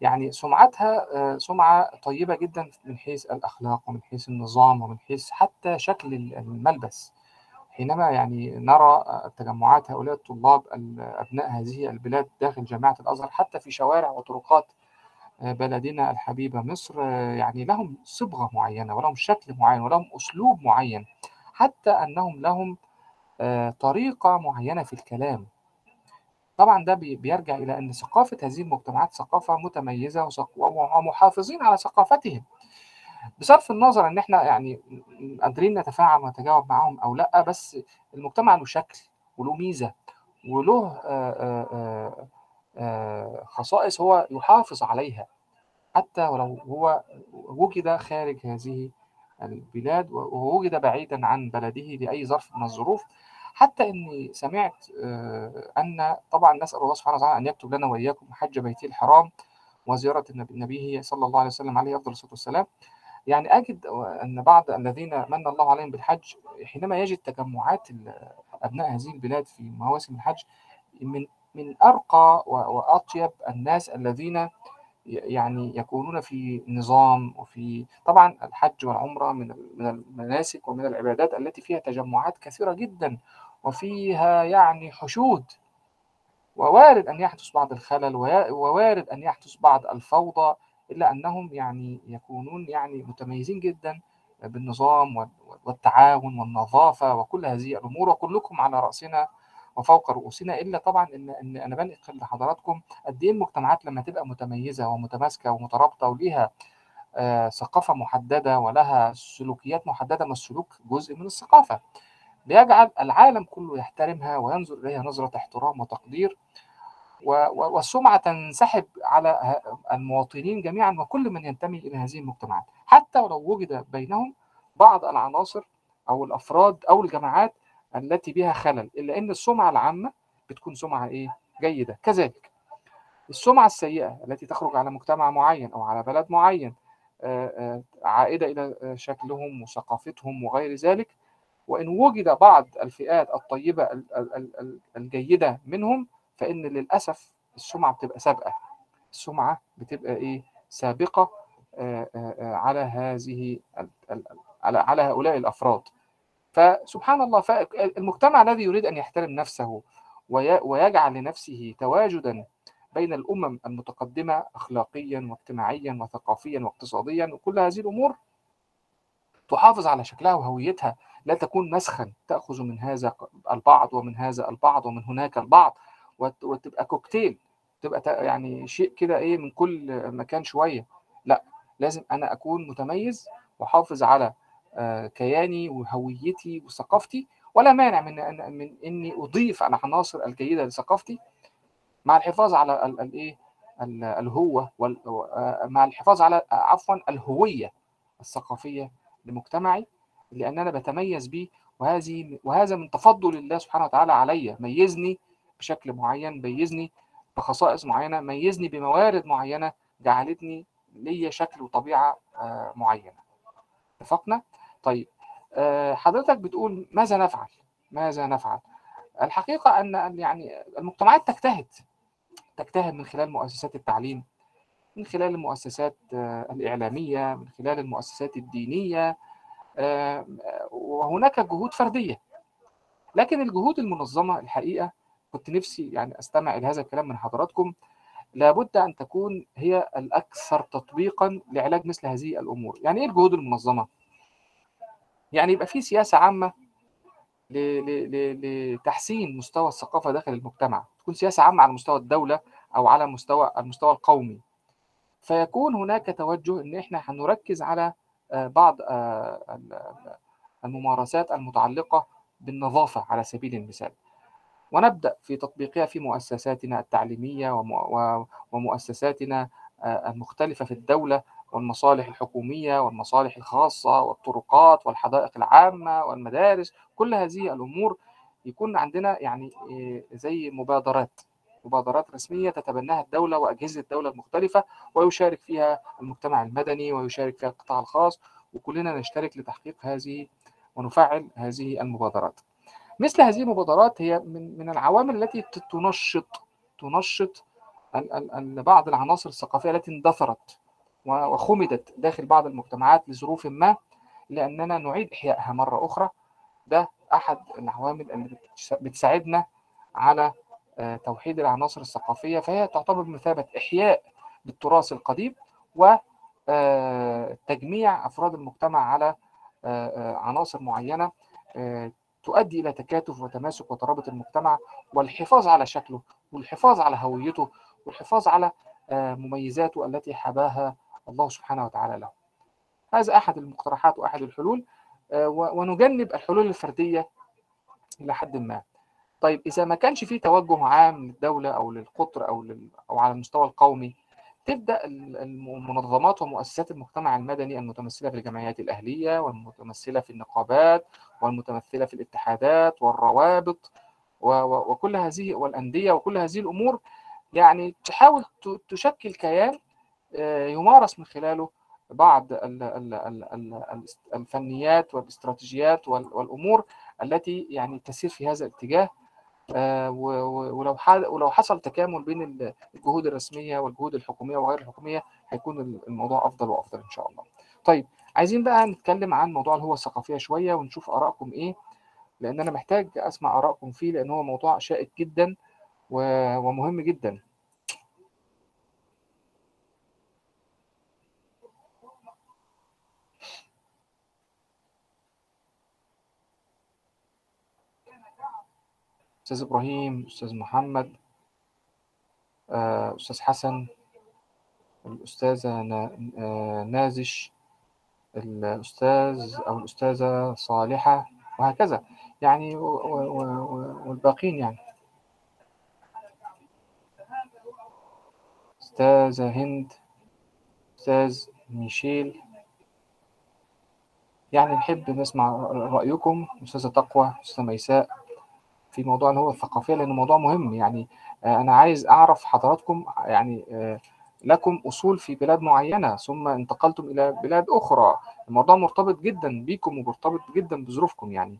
يعني سمعتها آه، سمعة طيبة جدا من حيث الأخلاق ومن حيث النظام ومن حيث حتى شكل الملبس. حينما يعني نرى تجمعات هؤلاء الطلاب ال- أبناء هذه البلاد داخل جامعة الأزهر حتى في شوارع وطرقات آه، بلدنا الحبيبة مصر آه، يعني لهم صبغة معينة ولهم شكل معين ولهم أسلوب معين حتى أنهم لهم آه، طريقة معينة في الكلام. طبعا ده بي- بيرجع إلى أن ثقافة هذه المجتمعات ثقافة متميزة ومحافظين على ثقافتهم. بصرف النظر إن إحنا يعني قادرين نتفاعل ونتجاوب معاهم أو لأ بس المجتمع له شكل وله ميزة وله آه، آه، آه، خصائص هو يحافظ عليها. حتى ولو هو وجد خارج هذه البلاد ووجد بعيدا عن بلده لأي ظرف من الظروف حتى إني سمعت أن طبعا نسأل الله سبحانه وتعالى أن يكتب لنا وإياكم حج بيته الحرام وزيارة النبي النبي صلى الله عليه وسلم عليه أفضل الصلاة والسلام. يعني أجد أن بعض الذين من الله عليهم بالحج حينما يجد تجمعات أبناء هذه البلاد في مواسم الحج من من أرقى و- وأطيب الناس الذين يعني يكونون في نظام وفي طبعا الحج والعمرة من من المناسك ومن العبادات التي فيها تجمعات كثيرة جدا وفيها يعني حشود. ووارد أن يحدث بعض الخلل ووارد أن يحدث بعض الفوضى الا انهم يعني يكونون يعني متميزين جدا بالنظام وال- والتعاون والنظافة وكل هذه الأمور وكلكم على رأسنا وفوق رؤوسنا إلا طبعا إن إن أنا بنقل لحضراتكم قد إيه المجتمعات لما تبقى متميزة ومتماسكة ومترابطة وليها آه، ثقافة محددة ولها سلوكيات محددة ما السلوك جزء من الثقافة. بيجعل العالم كله يحترمها وينظر إليها نظرة احترام وتقدير. و- و- والسمعة تنسحب على المواطنين جميعا وكل من ينتمي إلى هذه المجتمعات. حتى ولو وجد بينهم بعض العناصر أو الأفراد أو الجماعات التي بها خلل إلا إن السمعة العامة بتكون سمعة إيه؟ جيدة. كذلك السمعة السيئة التي تخرج على مجتمع معين أو على بلد معين آه، آه، عائدة إلى آه، شكلهم وثقافتهم وغير ذلك وإن وجد بعض الفئات الطيبة ال- ال- ال- ال- الجيدة منهم فإن للأسف السمعة بتبقى سابقة. السمعة بتبقى إيه؟ سابقة آه، آه، آه، على هذه على على هؤلاء الأفراد. فسبحان الله فالمجتمع الذي يريد أن يحترم نفسه وي- ويجعل لنفسه تواجدا بين الأمم المتقدمة اخلاقيا واجتماعيا وثقافيا واقتصاديا وكل هذه الأمور تحافظ على شكلها وهويتها. لا تكون مسخا تأخذ من هذا البعض ومن هذا البعض ومن هناك البعض. وتبقى كوكتيل تبقى يعني شيء كده إيه من كل مكان شوية. لأ لازم أنا أكون متميز واحافظ على آه، كياني وهويتي وثقافتي ولا مانع من أن من إني أضيف العناصر الجيدة لثقافتي مع الحفاظ على ال- الايه ال- الهوه آه، مع الحفاظ على آه، عفوا الهوية الثقافية لمجتمعي لأن أنا بتميز به وهذه وهذا من تفضل الله سبحانه وتعالى علي ميزني بشكل معين ميزني بخصائص معينة ميزني بموارد معينة جعلتني ليا شكل وطبيعة آه، معينة. اتفقنا؟ طيب آه، حضرتك بتقول ماذا نفعل؟ ماذا نفعل؟ الحقيقة أن يعني المجتمعات تجتهد تجتهد من خلال مؤسسات التعليم من خلال المؤسسات آه، الإعلامية من خلال المؤسسات الدينية آه، وهناك جهود فردية. لكن الجهود المنظمة الحقيقة كنت نفسي يعني أستمع إلى هذا الكلام من حضراتكم. لابد أن تكون هي الأكثر تطبيقا لعلاج مثل هذه الأمور. يعني إيه الجهود المنظمة؟ يعني يبقى في ل- ل- لتحسين مستوى الثقافة داخل المجتمع. تكون سياسة عامة على مستوى الدولة أو على مستوى المستوى القومي. فيكون هناك توجه إن إحنا هنركز على آه، بعض آه، ال- الممارسات المتعلقة بالنظافة على سبيل المثال. ونبدأ في تطبيقها في مؤسساتنا و- ومؤسساتنا آه، المختلفة في الدولة والمصالح الحكومية والمصالح الخاصة والطرقات والحدائق العامة والمدارس كل هذه الأمور يكون عندنا يعني آه، زي مبادرات مبادرات رسمية تتبناها الدولة وأجهزة الدولة المختلفة ويشارك فيها المجتمع المدني ويشارك فيها القطاع الخاص وكلنا نشترك لتحقيق هذه ونفعل هذه المبادرات. مثل هذه المبادرات هي من من العوامل التي تنشط تنشط بعض العناصر الثقافية التي اندثرت و- وخمدت داخل بعض المجتمعات لظروف ما لأننا نعيد إحيائها مرة أخرى. ده أحد العوامل اللي بتس- بتساعدنا على آه، توحيد العناصر الثقافية. فهي تعتبر بمثابه إحياء للتراث القديم وتجميع أفراد المجتمع على آه، آه، عناصر معينة آه، تؤدي إلى تكاتف وتماسك وترابط المجتمع والحفاظ على شكله والحفاظ على هويته والحفاظ على آه، مميزاته التي حباها الله سبحانه وتعالى له. هذا أحد المقترحات وأحد الحلول آه، ونجنب الحلول الفردية إلى حد ما. طيب إذا ما كانش في توجه عام للدولة أو للقطر أو لل... أو على المستوى القومي تبدأ ال- المنظمات ومؤسسات المجتمع المدني المتمثلة في الجمعيات الأهلية والمتمثلة في النقابات والمتمثلة في الاتحادات والروابط وكل هذه والأندية وكل هذه الأمور. يعني تحاول تشكل كيان آه، يمارس من خلاله بعض ال- ال- ال- ال- الفنيات والإستراتيجيات وال- والأمور التي يعني تسير في هذا الاتجاه. ولو ح- ولو حصل تكامل بين ال- الجهود الرسمية والجهود الحكومية وغير الحكومية هيكون الموضوع أفضل وأفضل إن شاء الله. طيب عايزين بقى نتكلم عن موضوع الهوية الثقافية شوية ونشوف آرائكم إيه لأن أنا محتاج أسمع آرائكم فيه لأن هو موضوع شائك جدا ومهم جدا. أستاذ إبراهيم، أستاذ محمد، آه، أستاذ حسن، الأستاذة آه، نازش، الأستاذ أو الأستاذة صالحة وهكذا. يعني والباقين يعني. أستاذة هند أستاذ ميشيل. يعني نحب نسمع رأيكم أستاذة تقوى أستاذة ميساء. في موضوع الهوية الثقافية لأنه موضوع مهم. يعني آه، أنا عايز أعرف حضراتكم يعني آه، لكم أصول في بلاد معينة ثم انتقلتم إلى بلاد أخرى. الموضوع مرتبط جدا بيكم ومرتبط جدا بظروفكم يعني.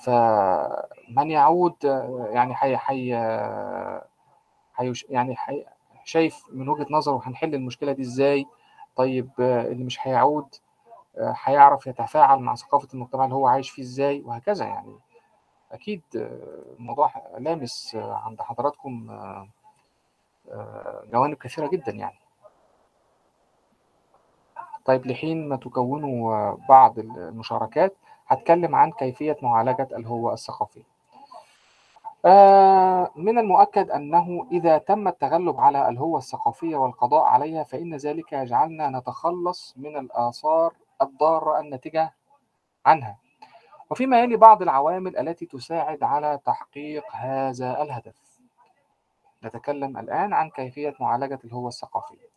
فمن يعود آه، يعني حي حي حي يعني حي شايف من وجهة نظره هنحل المشكلة دي إزاي؟ طيب اللي مش هيعود هيعرف يتفاعل مع ثقافة المجتمع اللي هو عايش فيه إزاي؟ وهكذا يعني. أكيد آه، الموضوع لامس آه، عند حضراتكم آه، جوانب كثيرة جدا يعني. طيب لحين ما تكونوا بعض المشاركات هتكلم عن كيفية معالجة الهوية الثقافية آه، من المؤكد أنه إذا تم التغلب على الهوية الثقافية والقضاء عليها فإن ذلك يجعلنا نتخلص من الآثار الضارة الناتجة عنها. وفيما يلي بعض العوامل التي تساعد على تحقيق هذا الهدف نتكلم الآن عن كيفية معالجة الهوية الثقافية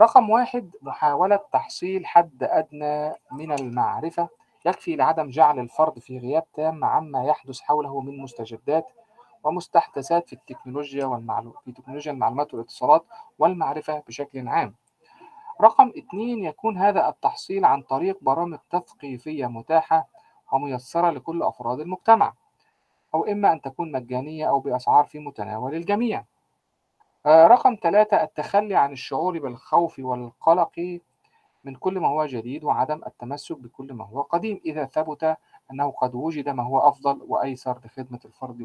رقم واحد محاولة تحصيل حد أدنى من المعرفة يكفي لعدم جعل الفرد في غياب تام عما يحدث حوله من مستجدات ومستحدثات في التكنولوجيا والمعلو... في تكنولوجيا المعلومات والاتصالات والمعرفة بشكل عام. رقم اثنين يكون هذا التحصيل عن طريق برامج تثقيفية متاحة وميسرة لكل أفراد المجتمع أو إما أن تكون مجانية أو بأسعار في متناول الجميع. آه، رقم ثلاثة التخلي عن الشعور بالخوف والقلق من كل ما هو جديد وعدم التمسك بكل ما هو قديم إذا ثبت أنه قد وجد ما هو أفضل وأيسر لخدمة الفرد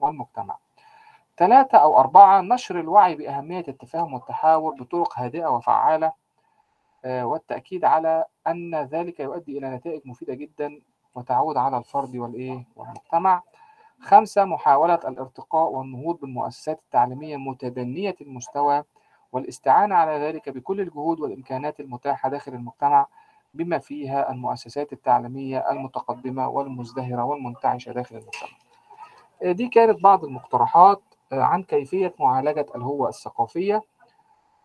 والمجتمع. ثلاثة أو أربعة نشر الوعي بأهمية التفاهم والتحاور بطرق هادئة وفعالة آه، والتأكيد على أن ذلك يؤدي إلى نتائج مفيدة جدا وتعود على الفرد والإيه والمجتمع. خمسة محاولة الارتقاء والنهوض بالمؤسسات التعليمية متدنية المستوى والاستعانة على ذلك بكل الجهود والإمكانات المتاحة داخل المجتمع بما فيها المؤسسات التعليمية المتقدمة والمزدهرة والمنتعشة داخل المجتمع. آه، دي كانت بعض المقترحات آه، عن كيفية معالجة الهوية الثقافية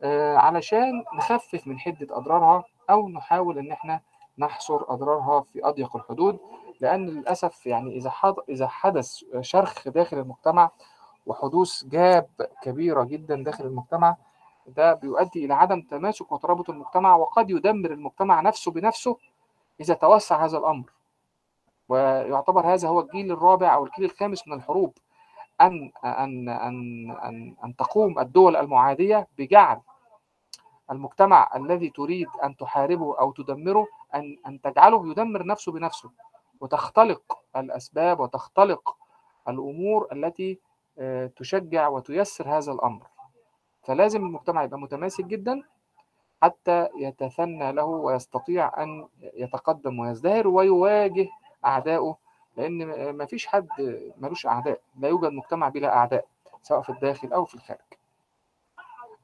آه، علشان نخفف من حدة أضرارها أو نحاول إن إحنا نحصر أضرارها في أضيق الحدود لأن للأسف يعني إذا إذا حدث شرخ داخل المجتمع وحدوث جاب كبيرة جدا داخل المجتمع ده بيؤدي إلى عدم تماسك وترابط المجتمع وقد يدمر المجتمع نفسه بنفسه إذا توسع هذا الأمر. ويعتبر هذا هو الجيل الرابع أو الجيل الخامس من الحروب أن أن أن أن أن تقوم الدول المعادية بجعل المجتمع الذي تريد أن تحاربه أو تدمره أن أن تجعله يدمر نفسه بنفسه وتختلق الأسباب وتختلق الأمور التي آه، تشجع وتيسر هذا الأمر. فلازم المجتمع يبقى متماسك جدا حتى يتثنى له ويستطيع أن يتقدم ويزدهر ويواجه أعدائه لأن ما فيش حد ملوش أعداء لا يوجد مجتمع بلا أعداء سواء في الداخل أو في الخارج.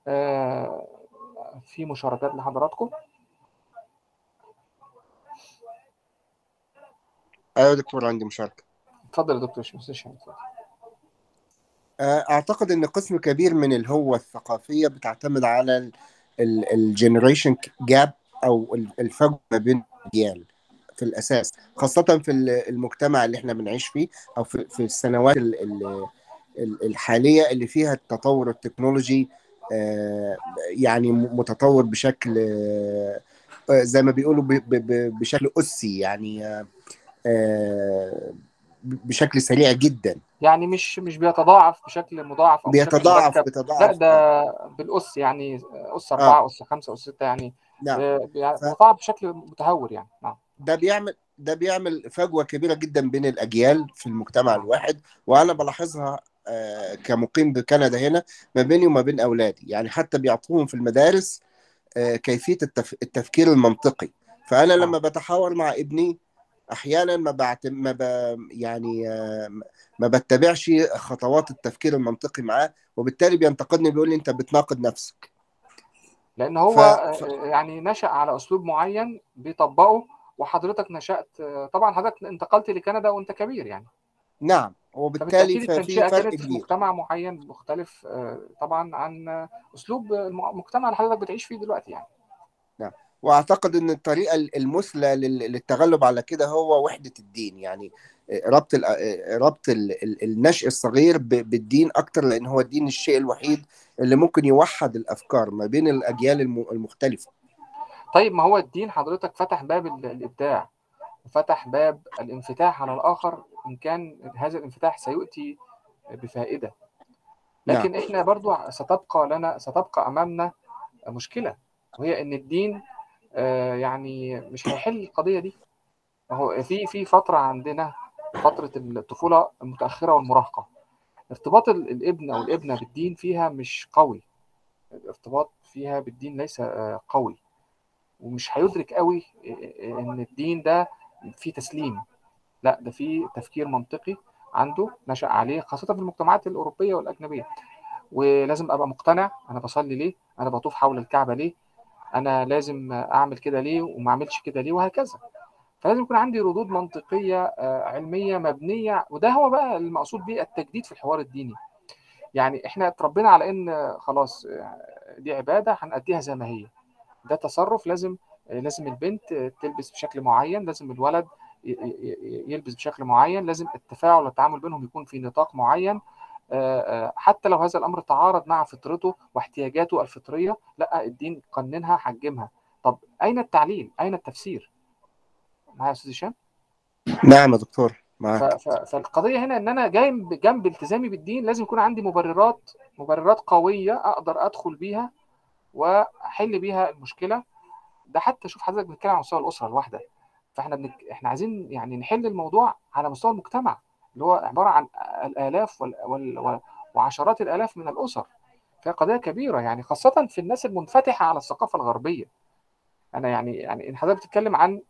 آه، في مشاركات لحضراتكم؟ أيوه دكتور عندي مشاركة اتفضل يا دكتور شمس. آه، أعتقد إن قسم كبير من الهوة الثقافية بتعتمد على ال- الجنريشن جاب أو ال- الفجوه ما بين الاجيال في الأساس خاصة في ال- المجتمع اللي إحنا بنعيش فيه أو في, في السنوات ال- ال- ال- الحالية اللي فيها التطور التكنولوجي آه، يعني متطور بشكل آه، زي ما بيقولوا بشكل أسي يعني بشكل سريع جدا. يعني مش مش بيتضاعف بشكل مضاعف أو بشكل بيتضاعف لا بيتضاعف. ده بالأس يعني أس 4 أس 5 أس 6 يعني. نعم. آه، بيتضاعف بشكل متهور يعني. نعم. ده بيعمل ده بيعمل فجوة كبيرة جدا بين الأجيال في المجتمع الواحد وأنا بلاحظها آه، كمقيم بكندا هنا ما بيني وما بين أولادي. يعني حتى بيعطوهم في المدارس آه، كيفية التف... التفكير المنطقي. فأنا لما بتحاور مع ابني أحيانا ما بعت... ما ب... يعني ما بتبعش خطوات التفكير المنطقي معاه وبالتالي بينتقدني بيقول لي أنت بتناقض نفسك. لأن هو ف- آه، ف- يعني نشأ على أسلوب معين بيطبقه وحضرتك نشأت آه، طبعا حضرتك انتقلت لكندا وأنت كبير يعني. نعم وبالتالي التنشئة فرق في كبير. مجتمع معين مختلف آه، طبعا عن أسلوب المجتمع اللي حضرتك بتعيش فيه دلوقتي يعني. واعتقد إن الطريقة المثلى لل- للتغلب على كده هو وحدة الدين. يعني ربط ال- ربط ال- ال- النشء الصغير بالدين أكتر لأن هو الدين الشيء الوحيد اللي ممكن يوحد الأفكار ما بين الأجيال الم- المختلفة. طيب ما هو الدين حضرتك فتح باب ال- الإبداع وفتح باب الانفتاح على الآخر إن كان هذا الانفتاح سيؤتي بفائدة. لكن إحنا برضو ستبقى لنا ستبقى أمامنا مشكلة وهي إن الدين آه، يعني مش هيحل القضية دي. هو في في فترة عندنا فترة الطفولة المتأخرة والمراهقة ارتباط ال- الابن أو الابنة بالدين فيها مش قوي. الارتباط فيها بالدين ليس آه، قوي. ومش هيدرك قوي إن الدين ده فيه تسليم. لا ده فيه تفكير منطقي عنده نشأ عليه خاصة في المجتمعات الأوروبية والأجنبية. ولازم أبقى مقتنع أنا بصلي ليه؟ أنا بطوف حول الكعبة ليه؟ أنا لازم أعمل كده ليه وما أعملش كده ليه وهكذا. فلازم يكون عندي ردود منطقية آه، علمية مبنية وده هو بقى المقصود بيه التجديد في الحوار الديني. يعني إحنا اتربينا على إن آه، خلاص آه، دي عبادة هنأديها زي ما هي. ده تصرف لازم لازم البنت تلبس بشكل معين لازم الولد يلبس بشكل معين لازم التفاعل والتعامل بينهم يكون في نطاق معين. آه، آه، حتى لو هذا الأمر تعارض مع فطرته واحتياجاته الفطرية لا الدين قننها حجمها. طب أين التعليل؟ أين التفسير؟ معايا يا أستاذ هشام؟ نعم يا دكتور معاك. فالقضية هنا إن أنا جنب جنب التزامي بالدين لازم يكون عندي مبررات مبررات قوية أقدر أدخل بيها وأحل بيها المشكلة. ده حتى شوف حضرتك بنتكلم على مستوى الأسرة الواحدة. فإحنا بنك... إحنا عايزين يعني نحل الموضوع على مستوى المجتمع. اللي هو عبارة عن الآلاف وال... وال... وعشرات الآلاف من الأسر. فهي قضية كبيرة يعني خاصة في الناس المنفتحة على الثقافة الغربية. أنا يعني يعني إن حضرتك بتتكلم عن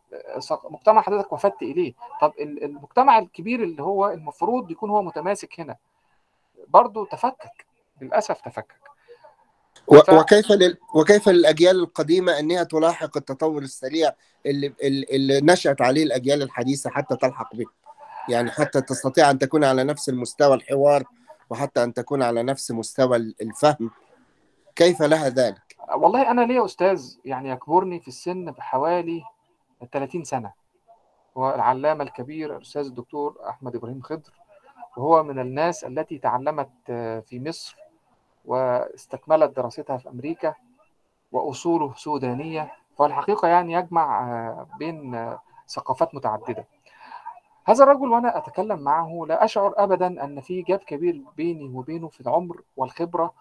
مجتمع حضرتك وفدت اليه طب ال- المجتمع الكبير اللي هو المفروض يكون هو متماسك هنا برضه تفكك للأسف تفكك. و- ف- وكيف لل... وكيف للأجيال القديمة إنها تلاحق التطور السريع اللي اللي نشأت عليه الأجيال الحديثة حتى تلحق به؟ يعني حتى تستطيع أن تكون على نفس المستوى الحوار وحتى أن تكون على نفس مستوى الفهم. كيف لها ذلك؟ والله أنا ليا أستاذ يعني يكبرني في السن بحوالي 30 سنة. هو العلامة الكبير الأستاذ الدكتور أحمد إبراهيم خضر وهو من الناس التي تعلمت آه، في مصر واستكملت دراستها في أمريكا وأصوله سودانية. فالحقيقة يعني يجمع آه، بين آه، ثقافات متعددة. هذا الرجل وأنا أتكلم معه لا أشعر ابدا أن في جاب كبير بيني وبينه في العمر والخبرة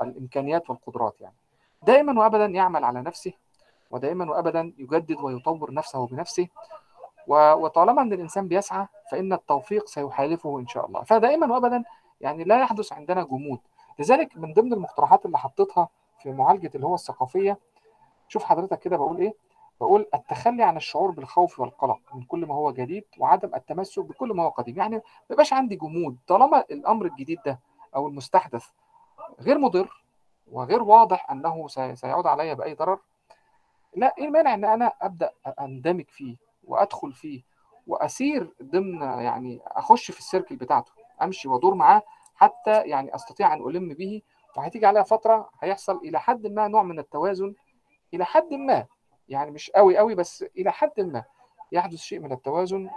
والامكانيات والقدرات يعني. دائما وابدا يعمل على نفسه ودائما وابدا يجدد ويطور نفسه بنفسه وطالما أن الإنسان بيسعى فإن التوفيق سيحالفه إن شاء الله. فدائما وابدا يعني لا يحدث عندنا جمود. لذلك من ضمن المقترحات اللي حطيتها في معالجة اللي هو الثقافية شوف حضرتك كده بقول إيه؟ بقول التخلي عن الشعور بالخوف والقلق من كل ما هو جديد وعدم التمسك بكل ما هو قديم. يعني ما يبقاش عندي جمود. طالما الأمر الجديد ده أو المستحدث غير مضر وغير واضح أنه سي- سيعود علي بأي ضرر لا إيه المانع إن أنا أبدأ أندمج فيه وأدخل فيه وأسير ضمن يعني أخش في السيركل بتاعته أمشي وأدور معاه حتى يعني أستطيع أن ألم به؟ وهتيجي عليها فترة هيحصل إلى حد ما نوع من التوازن إلى حد ما. يعني مش قوي قوي بس إلى حد ما يحدث شيء من التوازن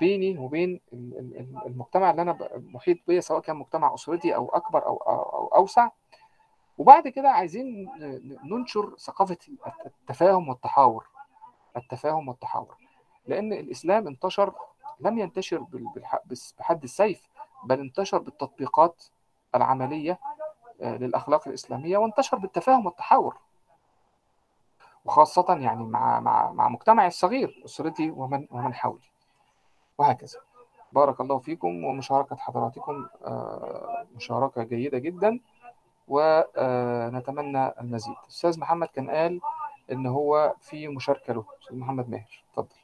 بيني وبين ال- ال- ال- المجتمع اللي أنا محيط بيا سواء كان مجتمع أسرتي أو أكبر أو أو أوسع. وبعد كده عايزين ننشر ثقافة التفاهم والتحاور التفاهم والتحاور. لأن الإسلام انتشر لم ينتشر بحد السيف بل انتشر بالتطبيقات العملية آه، للأخلاق الإسلامية وانتشر بالتفاهم والتحاور. وخاصة يعني مع مع مع مجتمعي الصغير أسرتي ومن ومن حولي. وهكذا. بارك الله فيكم ومشاركة حضراتكم آه، مشاركة جيدة جدا. ونتمنى المزيد. أستاذ محمد كان قال إن هو في مشاركة له. أستاذ محمد ماهر اتفضل.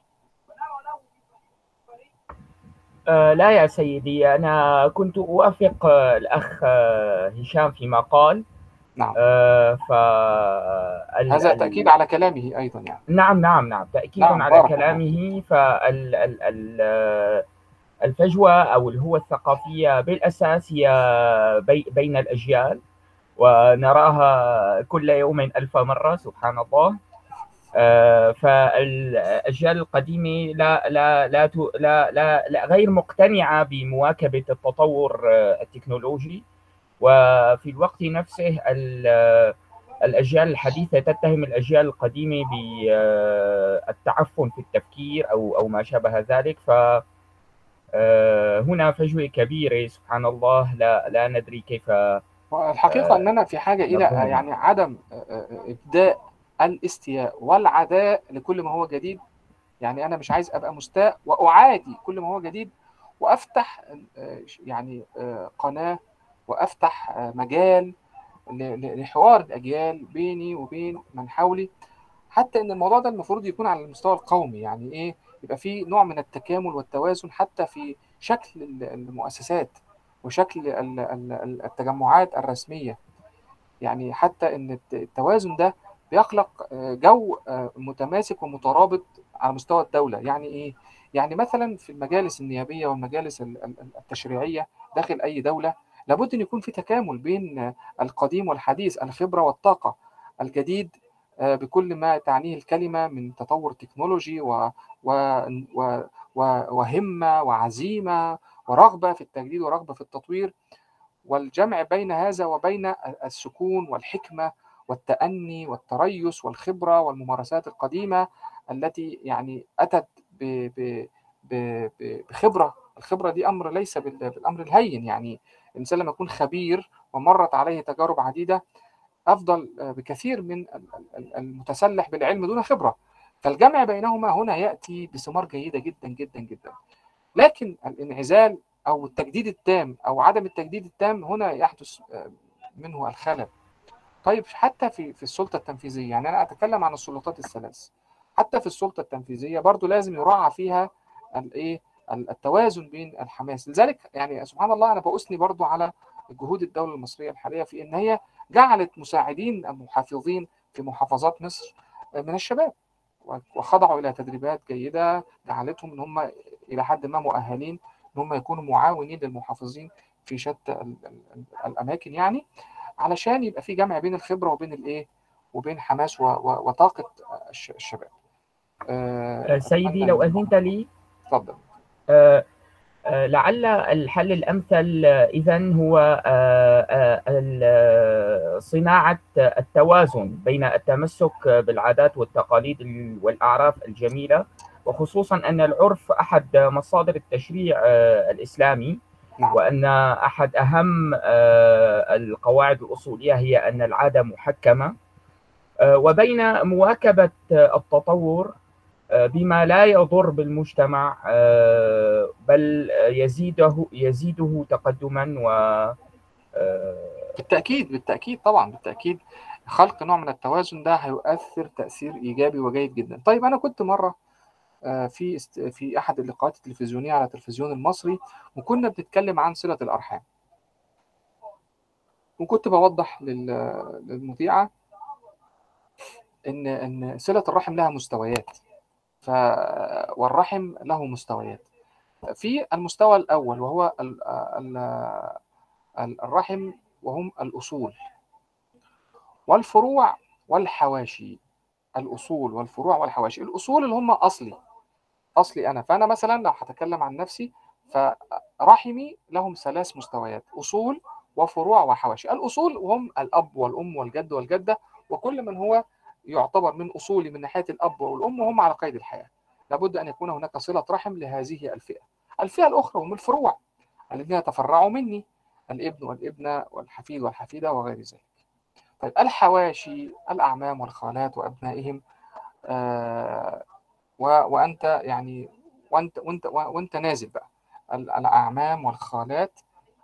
آه لا يا سيدي أنا كنت أوافق آه، الأخ آه، هشام فيما قال. نعم. آه ف هذا تأكيد على كلامه أيضا يعني. نعم نعم نعم. تأكيد نعم، على. كلامه. فال ال ال الفجوة أو الهوة الثقافية بالأساس هي بي بين الأجيال ونراها كل يوم ألف مرة سبحان الله. آه، فالأجيال القديمة لا لا لا لا لا, لا غير مقتنعة بمواكبة التطور آه، التكنولوجي. وفي الوقت نفسه ال- الأجيال الحديثة تتهم الأجيال القديمة بالتعفن في التفكير أو أو ما شابه ذلك ف آه، هنا فجوة كبيرة سبحان الله لا لا ندري كيف الحقيقة أننا في حاجة إلى. يعني عدم آه، آه، إبداء الاستياء والعداء لكل ما هو جديد يعني أنا مش عايز أبقى مستاء وأعادي كل ما هو جديد وأفتح آه، يعني آه، قناة وأفتح آه، مجال لحوار الأجيال بيني وبين من حولي. حتى إن الموضوع ده المفروض يكون على المستوى القومي يعني إيه؟ يبقى في نوع من التكامل والتوازن حتى في شكل ال- المؤسسات وشكل ال- ال- التجمعات الرسمية. يعني حتى إن الت- التوازن ده بيخلق آه، جو آه، متماسك ومترابط على مستوى الدولة. يعني إيه؟ يعني مثلا في المجالس النيابية والمجالس ال- ال- التشريعية داخل أي دولة لابد أن يكون في تكامل بين القديم والحديث الخبرة والطاقة الجديد آه، بكل ما تعنيه الكلمة من تطور تكنولوجي و و و و وهمة وعزيمة ورغبة في التجديد ورغبة في التطوير. والجمع بين هذا وبين السكون والحكمة والتأني والتريث والخبرة والممارسات القديمة التي يعني أتت ب ب ب بخبرة. الخبرة دي أمر ليس بال- بالأمر الهين يعني الإنسان لما يكون خبير ومرت عليه تجارب عديدة أفضل بكثير من ال- ال- المتسلح بالعلم دون خبرة. فالجمع بينهما هنا يأتي بثمار جيدة جدا جدا جدا. لكن الانعزال أو التجديد التام أو عدم التجديد التام هنا يحدث آه، منه الخلل. طيب حتى في في السلطة التنفيذية يعني أنا أتكلم عن السلطات الثلاث. حتى في السلطة التنفيذية برضو لازم يراعى فيها الايه التوازن بين الحماس. لذلك يعني سبحان الله أنا بأثني برضو على جهود الدولة المصرية الحالية في إن هي جعلت مساعدين المحافظين في محافظات مصر من الشباب وخضعوا إلى تدريبات جيدة جعلتهم إن هم إلى حد ما مؤهلين إن هم يكونوا معاونين للمحافظين في شتى ال- ال- ال- الأماكن يعني علشان يبقى في جمع بين الخبرة وبين الإيه؟ وبين حماس وطاقة الش- الشباب. آه، سيدي لو أذنت لي. اتفضل لعل الحل الأمثل إذا هو آه، آه، ال- آه، صناعة التوازن بين التمسك بالعادات والتقاليد ال- والأعراف الجميلة وخصوصا أن العرف أحد مصادر التشريع آه، الإسلامي نعم. وأن أحد أهم آه، القواعد الأصولية هي أن العادة محكمة آه، وبين مواكبة آه، التطور آه، بما لا يضر بالمجتمع آه، بل آه، يزيده يزيده تقدما و آه، بالتأكيد بالتأكيد طبعا بالتأكيد خلق نوع من التوازن ده هيؤثر تأثير إيجابي وجيد جدا. طيب أنا كنت مرة آه، في في أحد اللقاءات التلفزيونية على التلفزيون المصري وكنا بنتكلم عن صلة الأرحام. وكنت بوضح لل- للمذيعة إن إن صلة الرحم لها مستويات والرحم له مستويات. في المستوى الأول وهو ال... ال... ال- الرحم وهم الأصول. والفروع والحواشي. الأصول والفروع والحواشي. الأصول اللي هم أصلي. أصلي أنا. فأنا مثلا لو هتكلم عن نفسي فرحمي لهم ثلاث مستويات. أصول وفروع وحواشي. الأصول هم الأب والأم والجد والجدة وكل من هو يعتبر من أصولي من ناحية الأب والأم وهم على قيد الحياة. لابد أن يكون هناك صلة رحم لهذه الفئة. الفئة الأخرى هم الفروع الذين يتفرعوا مني الإبن والإبنة والحفيد والحفيدة وغير ذلك. طيب الحواشي الأعمام والخالات وأبنائهم آه. وأنت يعني وأنت وأنت وأنت نازل بقى. الأعمام والخالات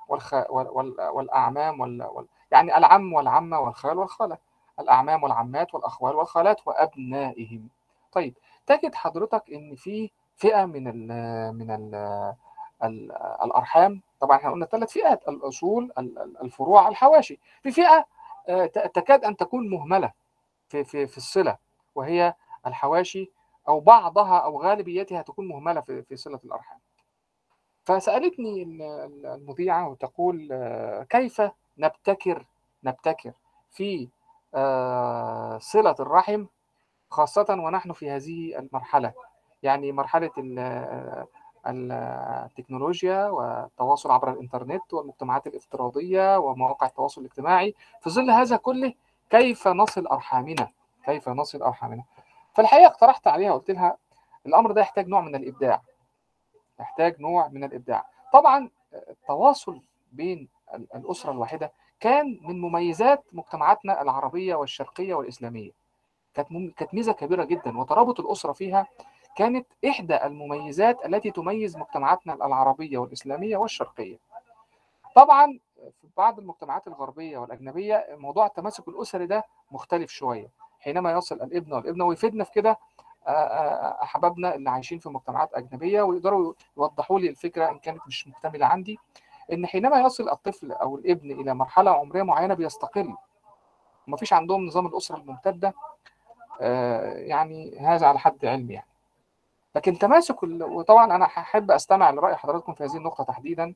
والخ... وال... وال... والأعمام وال... وال... يعني العم والعمة والخال والخالة. الأعمام والعمات والأخوال والخالات وأبنائهم. طيب تجد حضرتك إن في فئة من ال من ال ال الأرحام طبعا إحنا قلنا ثلاث فئات الأصول الفروع الحواشي. في فئة تكاد أن تكون مهملة في في في الصلة وهي الحواشي أو بعضها أو غالبيتها تكون مهملة في في صلة الأرحام. فسألتني المذيعة وتقول كيف نبتكر نبتكر في صلة الرحم خاصة ونحن في هذه المرحلة. يعني مرحلة التكنولوجيا والتواصل عبر الإنترنت والمجتمعات الافتراضية ومواقع التواصل الاجتماعي. في ظل هذا كله كيف نصل أرحامنا؟ كيف نصل أرحامنا؟ فالحقيقة اقترحت عليها قلت لها الأمر ده يحتاج نوع من الإبداع. يحتاج نوع من الإبداع. طبعا التواصل بين الأسرة الواحدة كان من مميزات مجتمعاتنا العربية والشرقية والإسلامية. كانت. كانت ميزة كبيرة جدا وترابط الأسرة فيها كانت إحدى المميزات التي تميز مجتمعاتنا العربية والإسلامية والشرقية. طبعا في بعض المجتمعات الغربية والأجنبية موضوع التماسك الأسري ده مختلف شوية. حينما يصل الابن والابنة ويفيدنا في كده أحبابنا اللي عايشين في مجتمعات أجنبية ويقدروا يوضحوا لي الفكرة إن كانت مش مكتملة عندي. إن حينما يصل الطفل أو الابن إلى مرحلة عمرية معينة بيستقل. ومفيش عندهم نظام الأسرة الممتدة يعني هذا على حد علمي يعني. لكن تماسك وطبعا أنا هحب أستمع لرأي حضراتكم في هذه النقطة تحديدا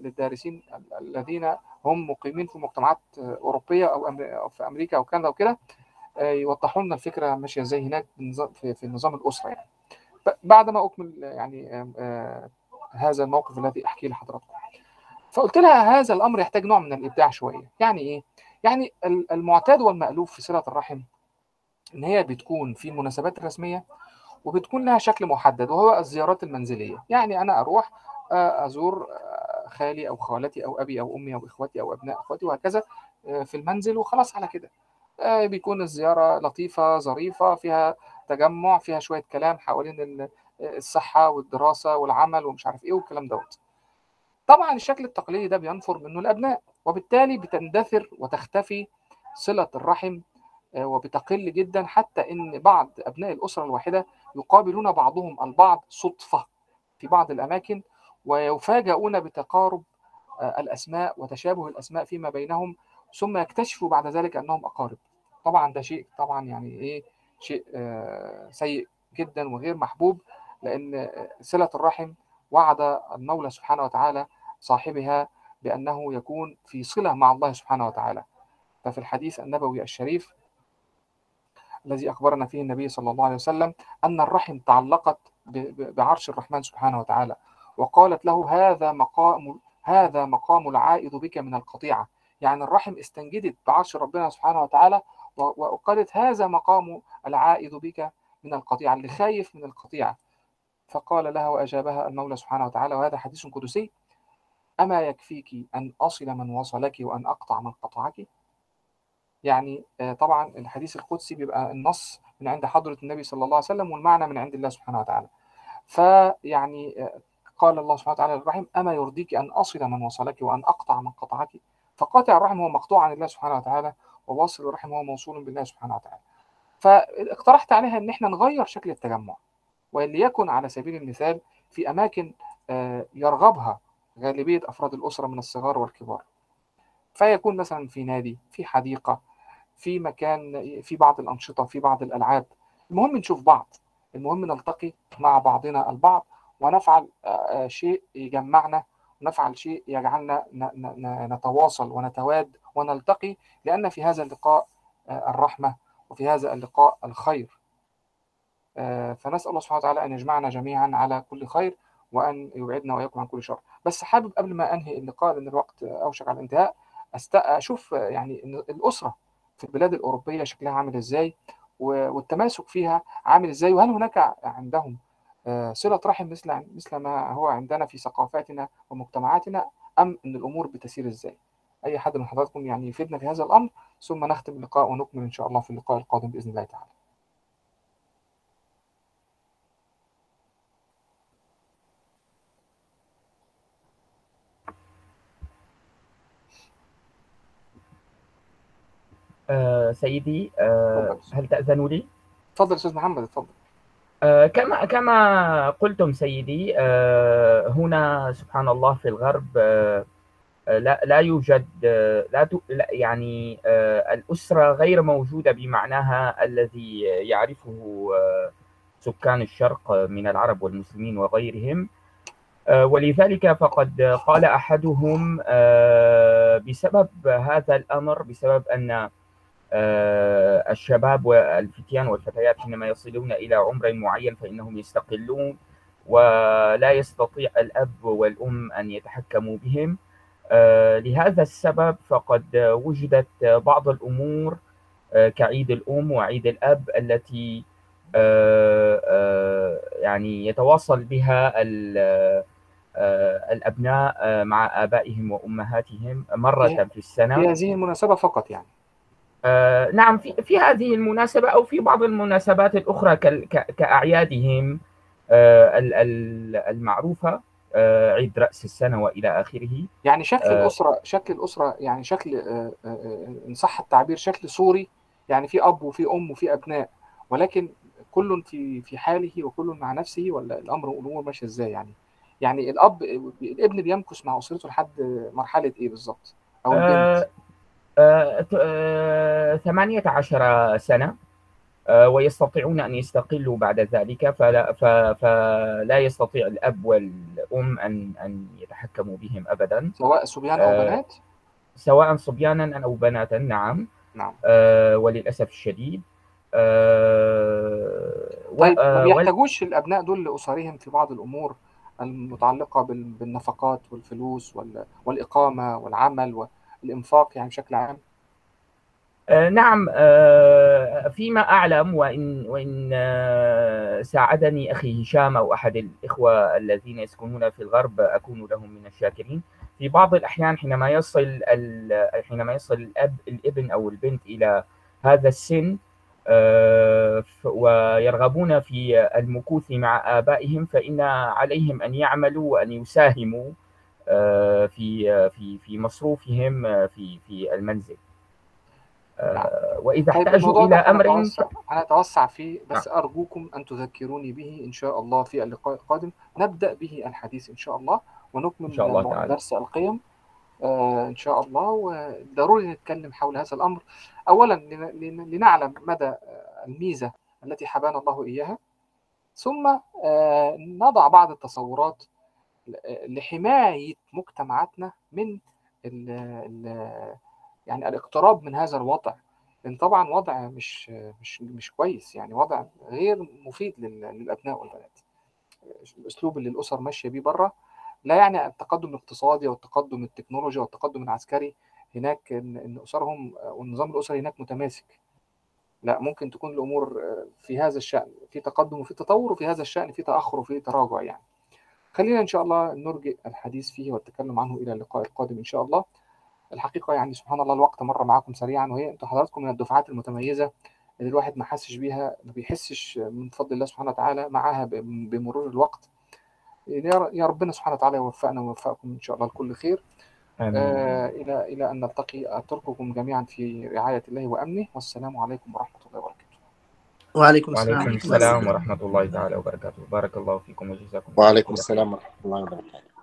للدارسين الذين هم مقيمين في مجتمعات أوروبية أو في أمريكا أو كندا وكده يوضحوا لنا الفكرة ماشية إزاي هناك في النظام الأسرة يعني. بعد ما أكمل يعني هذا الموقف الذي أحكيه لحضراتكم. فقلت لها هذا الأمر يحتاج نوع من الإبداع شوية. يعني إيه؟ يعني المعتاد والمألوف في صلة الرحم إن هي بتكون في المناسبات الرسميه وبتكون لها شكل محدد وهو الزيارات المنزلية. يعني أنا أروح أزور خالي أو خالتي أو أبي أو أمي أو اخوتي أو أبناء اخوتي وهكذا في المنزل وخلاص على كده. بيكون الزيارة لطيفة ظريفة فيها تجمع فيها شوية كلام حوالين الصحة والدراسة والعمل ومش عارف إيه والكلام دوت. طبعا الشكل التقليدي ده بينفر منه الأبناء وبالتالي بتندثر وتختفي صلة الرحم وبتقل جدا حتى إن بعض أبناء الأسرة الواحدة يقابلون بعضهم البعض صدفة في بعض الأماكن ويفاجؤون بتقارب الأسماء وتشابه الأسماء فيما بينهم ثم يكتشفوا بعد ذلك أنهم أقارب. طبعا ده شيء طبعا يعني إيه شيء سيء جدا وغير محبوب. لأن صلة الرحم وعد المولى سبحانه وتعالى صاحبها بأنه يكون في صلة مع الله سبحانه وتعالى. ففي الحديث النبوي الشريف الذي أخبرنا فيه النبي صلى الله عليه وسلم أن الرحم تعلقت بعرش الرحمن سبحانه وتعالى وقالت له هذا مقام هذا مقام العائد بك من القطيعة. يعني الرحم استنجدت بعرش ربنا سبحانه وتعالى وقالت هذا مقام العائد بك من القطيعة اللي خايف من القطيعة. فقال لها وأجابها المولى سبحانه وتعالى وهذا حديث قدسي أما يكفيك أن أصل من وصلك وأن أقطع من قطعك؟ يعني طبعا الحديث القدسي بيبقى النص من عند حضرة النبي صلى الله عليه وسلم والمعنى من عند الله سبحانه وتعالى. فيعني قال الله سبحانه وتعالى للرحم أما يرضيك أن أصل من وصلك وأن أقطع من قطعك؟ فقاطع الرحم هو مقطوع عن الله سبحانه وتعالى وواصل الرحم هو موصول بالله سبحانه وتعالى. فاقترحت عليها إن إحنا نغير شكل التجمع. وليكن على سبيل المثال في أماكن يرغبها غالبية أفراد الأسرة من الصغار والكبار. فيكون مثلا في نادي في حديقة في مكان في بعض الأنشطة في بعض الألعاب. المهم نشوف بعض. المهم نلتقي مع بعضنا البعض ونفعل شيء يجمعنا نفعل شيء يجعلنا نتواصل ونتواد ونلتقي. لأن في هذا اللقاء آه، الرحمة وفي هذا اللقاء الخير. آه، فنسأل الله سبحانه وتعالى أن يجمعنا جميعا على كل خير وأن يبعدنا وإياكم عن كل شر بس حابب قبل ما أنهي اللقاء لأن الوقت أوشك على الانتهاء. أشوف آه، يعني إن الأسرة في البلاد الأوروبية شكلها عامل إزاي و- والتماسك فيها عامل إزاي وهل هناك عندهم آه، صلة رحم مثل مثل ما هو عندنا في ثقافاتنا ومجتمعاتنا أم أن الأمور بتسير إزاي؟ أي حد من حضراتكم يعني يفيدنا في هذا الأمر ثم نختم اللقاء ونكمل إن شاء الله في اللقاء القادم بإذن الله تعالى. آه، سيدي آه، تفضل. هل تأذن لي؟ اتفضل أستاذ محمد اتفضل. آه، كما كما قلتم سيدي آه، هنا سبحان الله في الغرب آه، آه، لا لا يوجد آه، لا يعني الأسرة غير موجودة بمعناها الذي يعرفه سكان الشرق من العرب والمسلمين وغيرهم ولذلك فقد قال أحدهم بسبب هذا الأمر بسبب أن الشباب والفتيان والفتيات حينما يصلون إلى عمر معين فإنهم يستقلون ولا يستطيع الأب والأم أن يتحكموا بهم آه، لهذا السبب فقد وجدت بعض الأمور آه، كعيد الأم وعيد الأب التي آه، آه، يعني يتواصل بها ال- آه، الأبناء آه، مع آبائهم وأمهاتهم مرة في- السنة في هذه المناسبة فقط يعني. آه، نعم في في هذه المناسبة أو في بعض المناسبات الأخرى كأعيادهم آه، ال- ال- المعروفة آه، عيد رأس السنة وإلى آخره يعني شكل. الأسرة شكل الأسرة يعني شكل إن صح التعبير شكل سوري يعني في أب وفي أم وفي أبناء ولكن كل في في حاله وكل مع نفسه ولا الأمر الأمور ماشية إزاي يعني؟ يعني الأب الابن بيمكث مع أسرته لحد مرحلة إيه بالظبط؟ أو البنت 18 سنة آه، ويستطيعون أن يستقلوا بعد ذلك فلا, فلا يستطيع الأب والأم أن أن يتحكموا بهم أبدا. سواء صبيان أو آه، بنات؟ سواء صبيانا أو بناتا نعم. نعم. آه، وللأسف الشديد. آه، و- طيب ما آه، بيحتاجوش الأبناء دول لأسرهم في بعض الأمور المتعلقة بال- بالنفقات والفلوس وال- والإقامة والعمل والإنفاق يعني بشكل عام؟ آه، نعم آه، فيما أعلم وإن وإن آه، ساعدني أخي هشام أو أحد الإخوة الذين يسكنون في الغرب أكون لهم من الشاكرين في بعض الأحيان حينما يصل حينما يصل الأب الإبن أو البنت إلى هذا السن ويرغبون في المكوث مع آبائهم فإن عليهم أن يعملوا وأن يساهموا في في في مصروفهم آه، في في المنزل. نعم. آه، وإذا طيب احتاجوا ده أمر هنتوسع هنتوسع فيه بس أرجوكم أن تذكروني به إن شاء الله في اللقاء القادم. نبدأ به الحديث إن شاء الله ونكمل إن شاء الله تعالى. درس القيم آه، إن شاء الله. وضروري نتكلم حول هذا لن- لن- لنعلم مدى آه، الميزة التي حبانا الله إياها ثم آه، نضع بعض التصورات ل- لحماية مجتمعاتنا من ال ال يعني الاقتراب من هذا الوضع. لأن طبعا وضع مش مش مش كويس. يعني وضع غير مفيد لل- للأبناء والبنات. الأسلوب اللي الأسر ماشية بيه بره لا يعني التقدم الاقتصادي والتقدم التكنولوجي والتقدم العسكري هناك إن أسرهم والنظام الأسري هناك متماسك. لا ممكن تكون الأمور في هذا الشأن في تقدم وفي تطور وفي هذا الشأن في تأخر وفي تراجع يعني. خلينا إن شاء الله نرجئ الحديث فيه والتكلم عنه إلى اللقاء القادم إن شاء الله. الحقيقة يعني سبحان الله الوقت مر معاكم سريعا وهي أنتم حضراتكم من الدفعات المتميزة اللي الواحد ما حسش بيها ما بيحسش من فضل الله سبحانه وتعالى معاها بمرور الوقت. يا يا ربنا سبحانه وتعالى يوفقنا ويوفقكم إن شاء الله لكل خير. آمين. آه إلى إلى أن نلتقي أترككم جميعا في رعاية الله وأمنه. والسلام عليكم ورحمة الله وبركاته. وعليكم السلام وعليكم ورحمة الله السلام ورحمة الله تعالى وبركاته. بارك الله فيكم وجزاكم الله وعليكم السلام ورحمة الله وبركاته.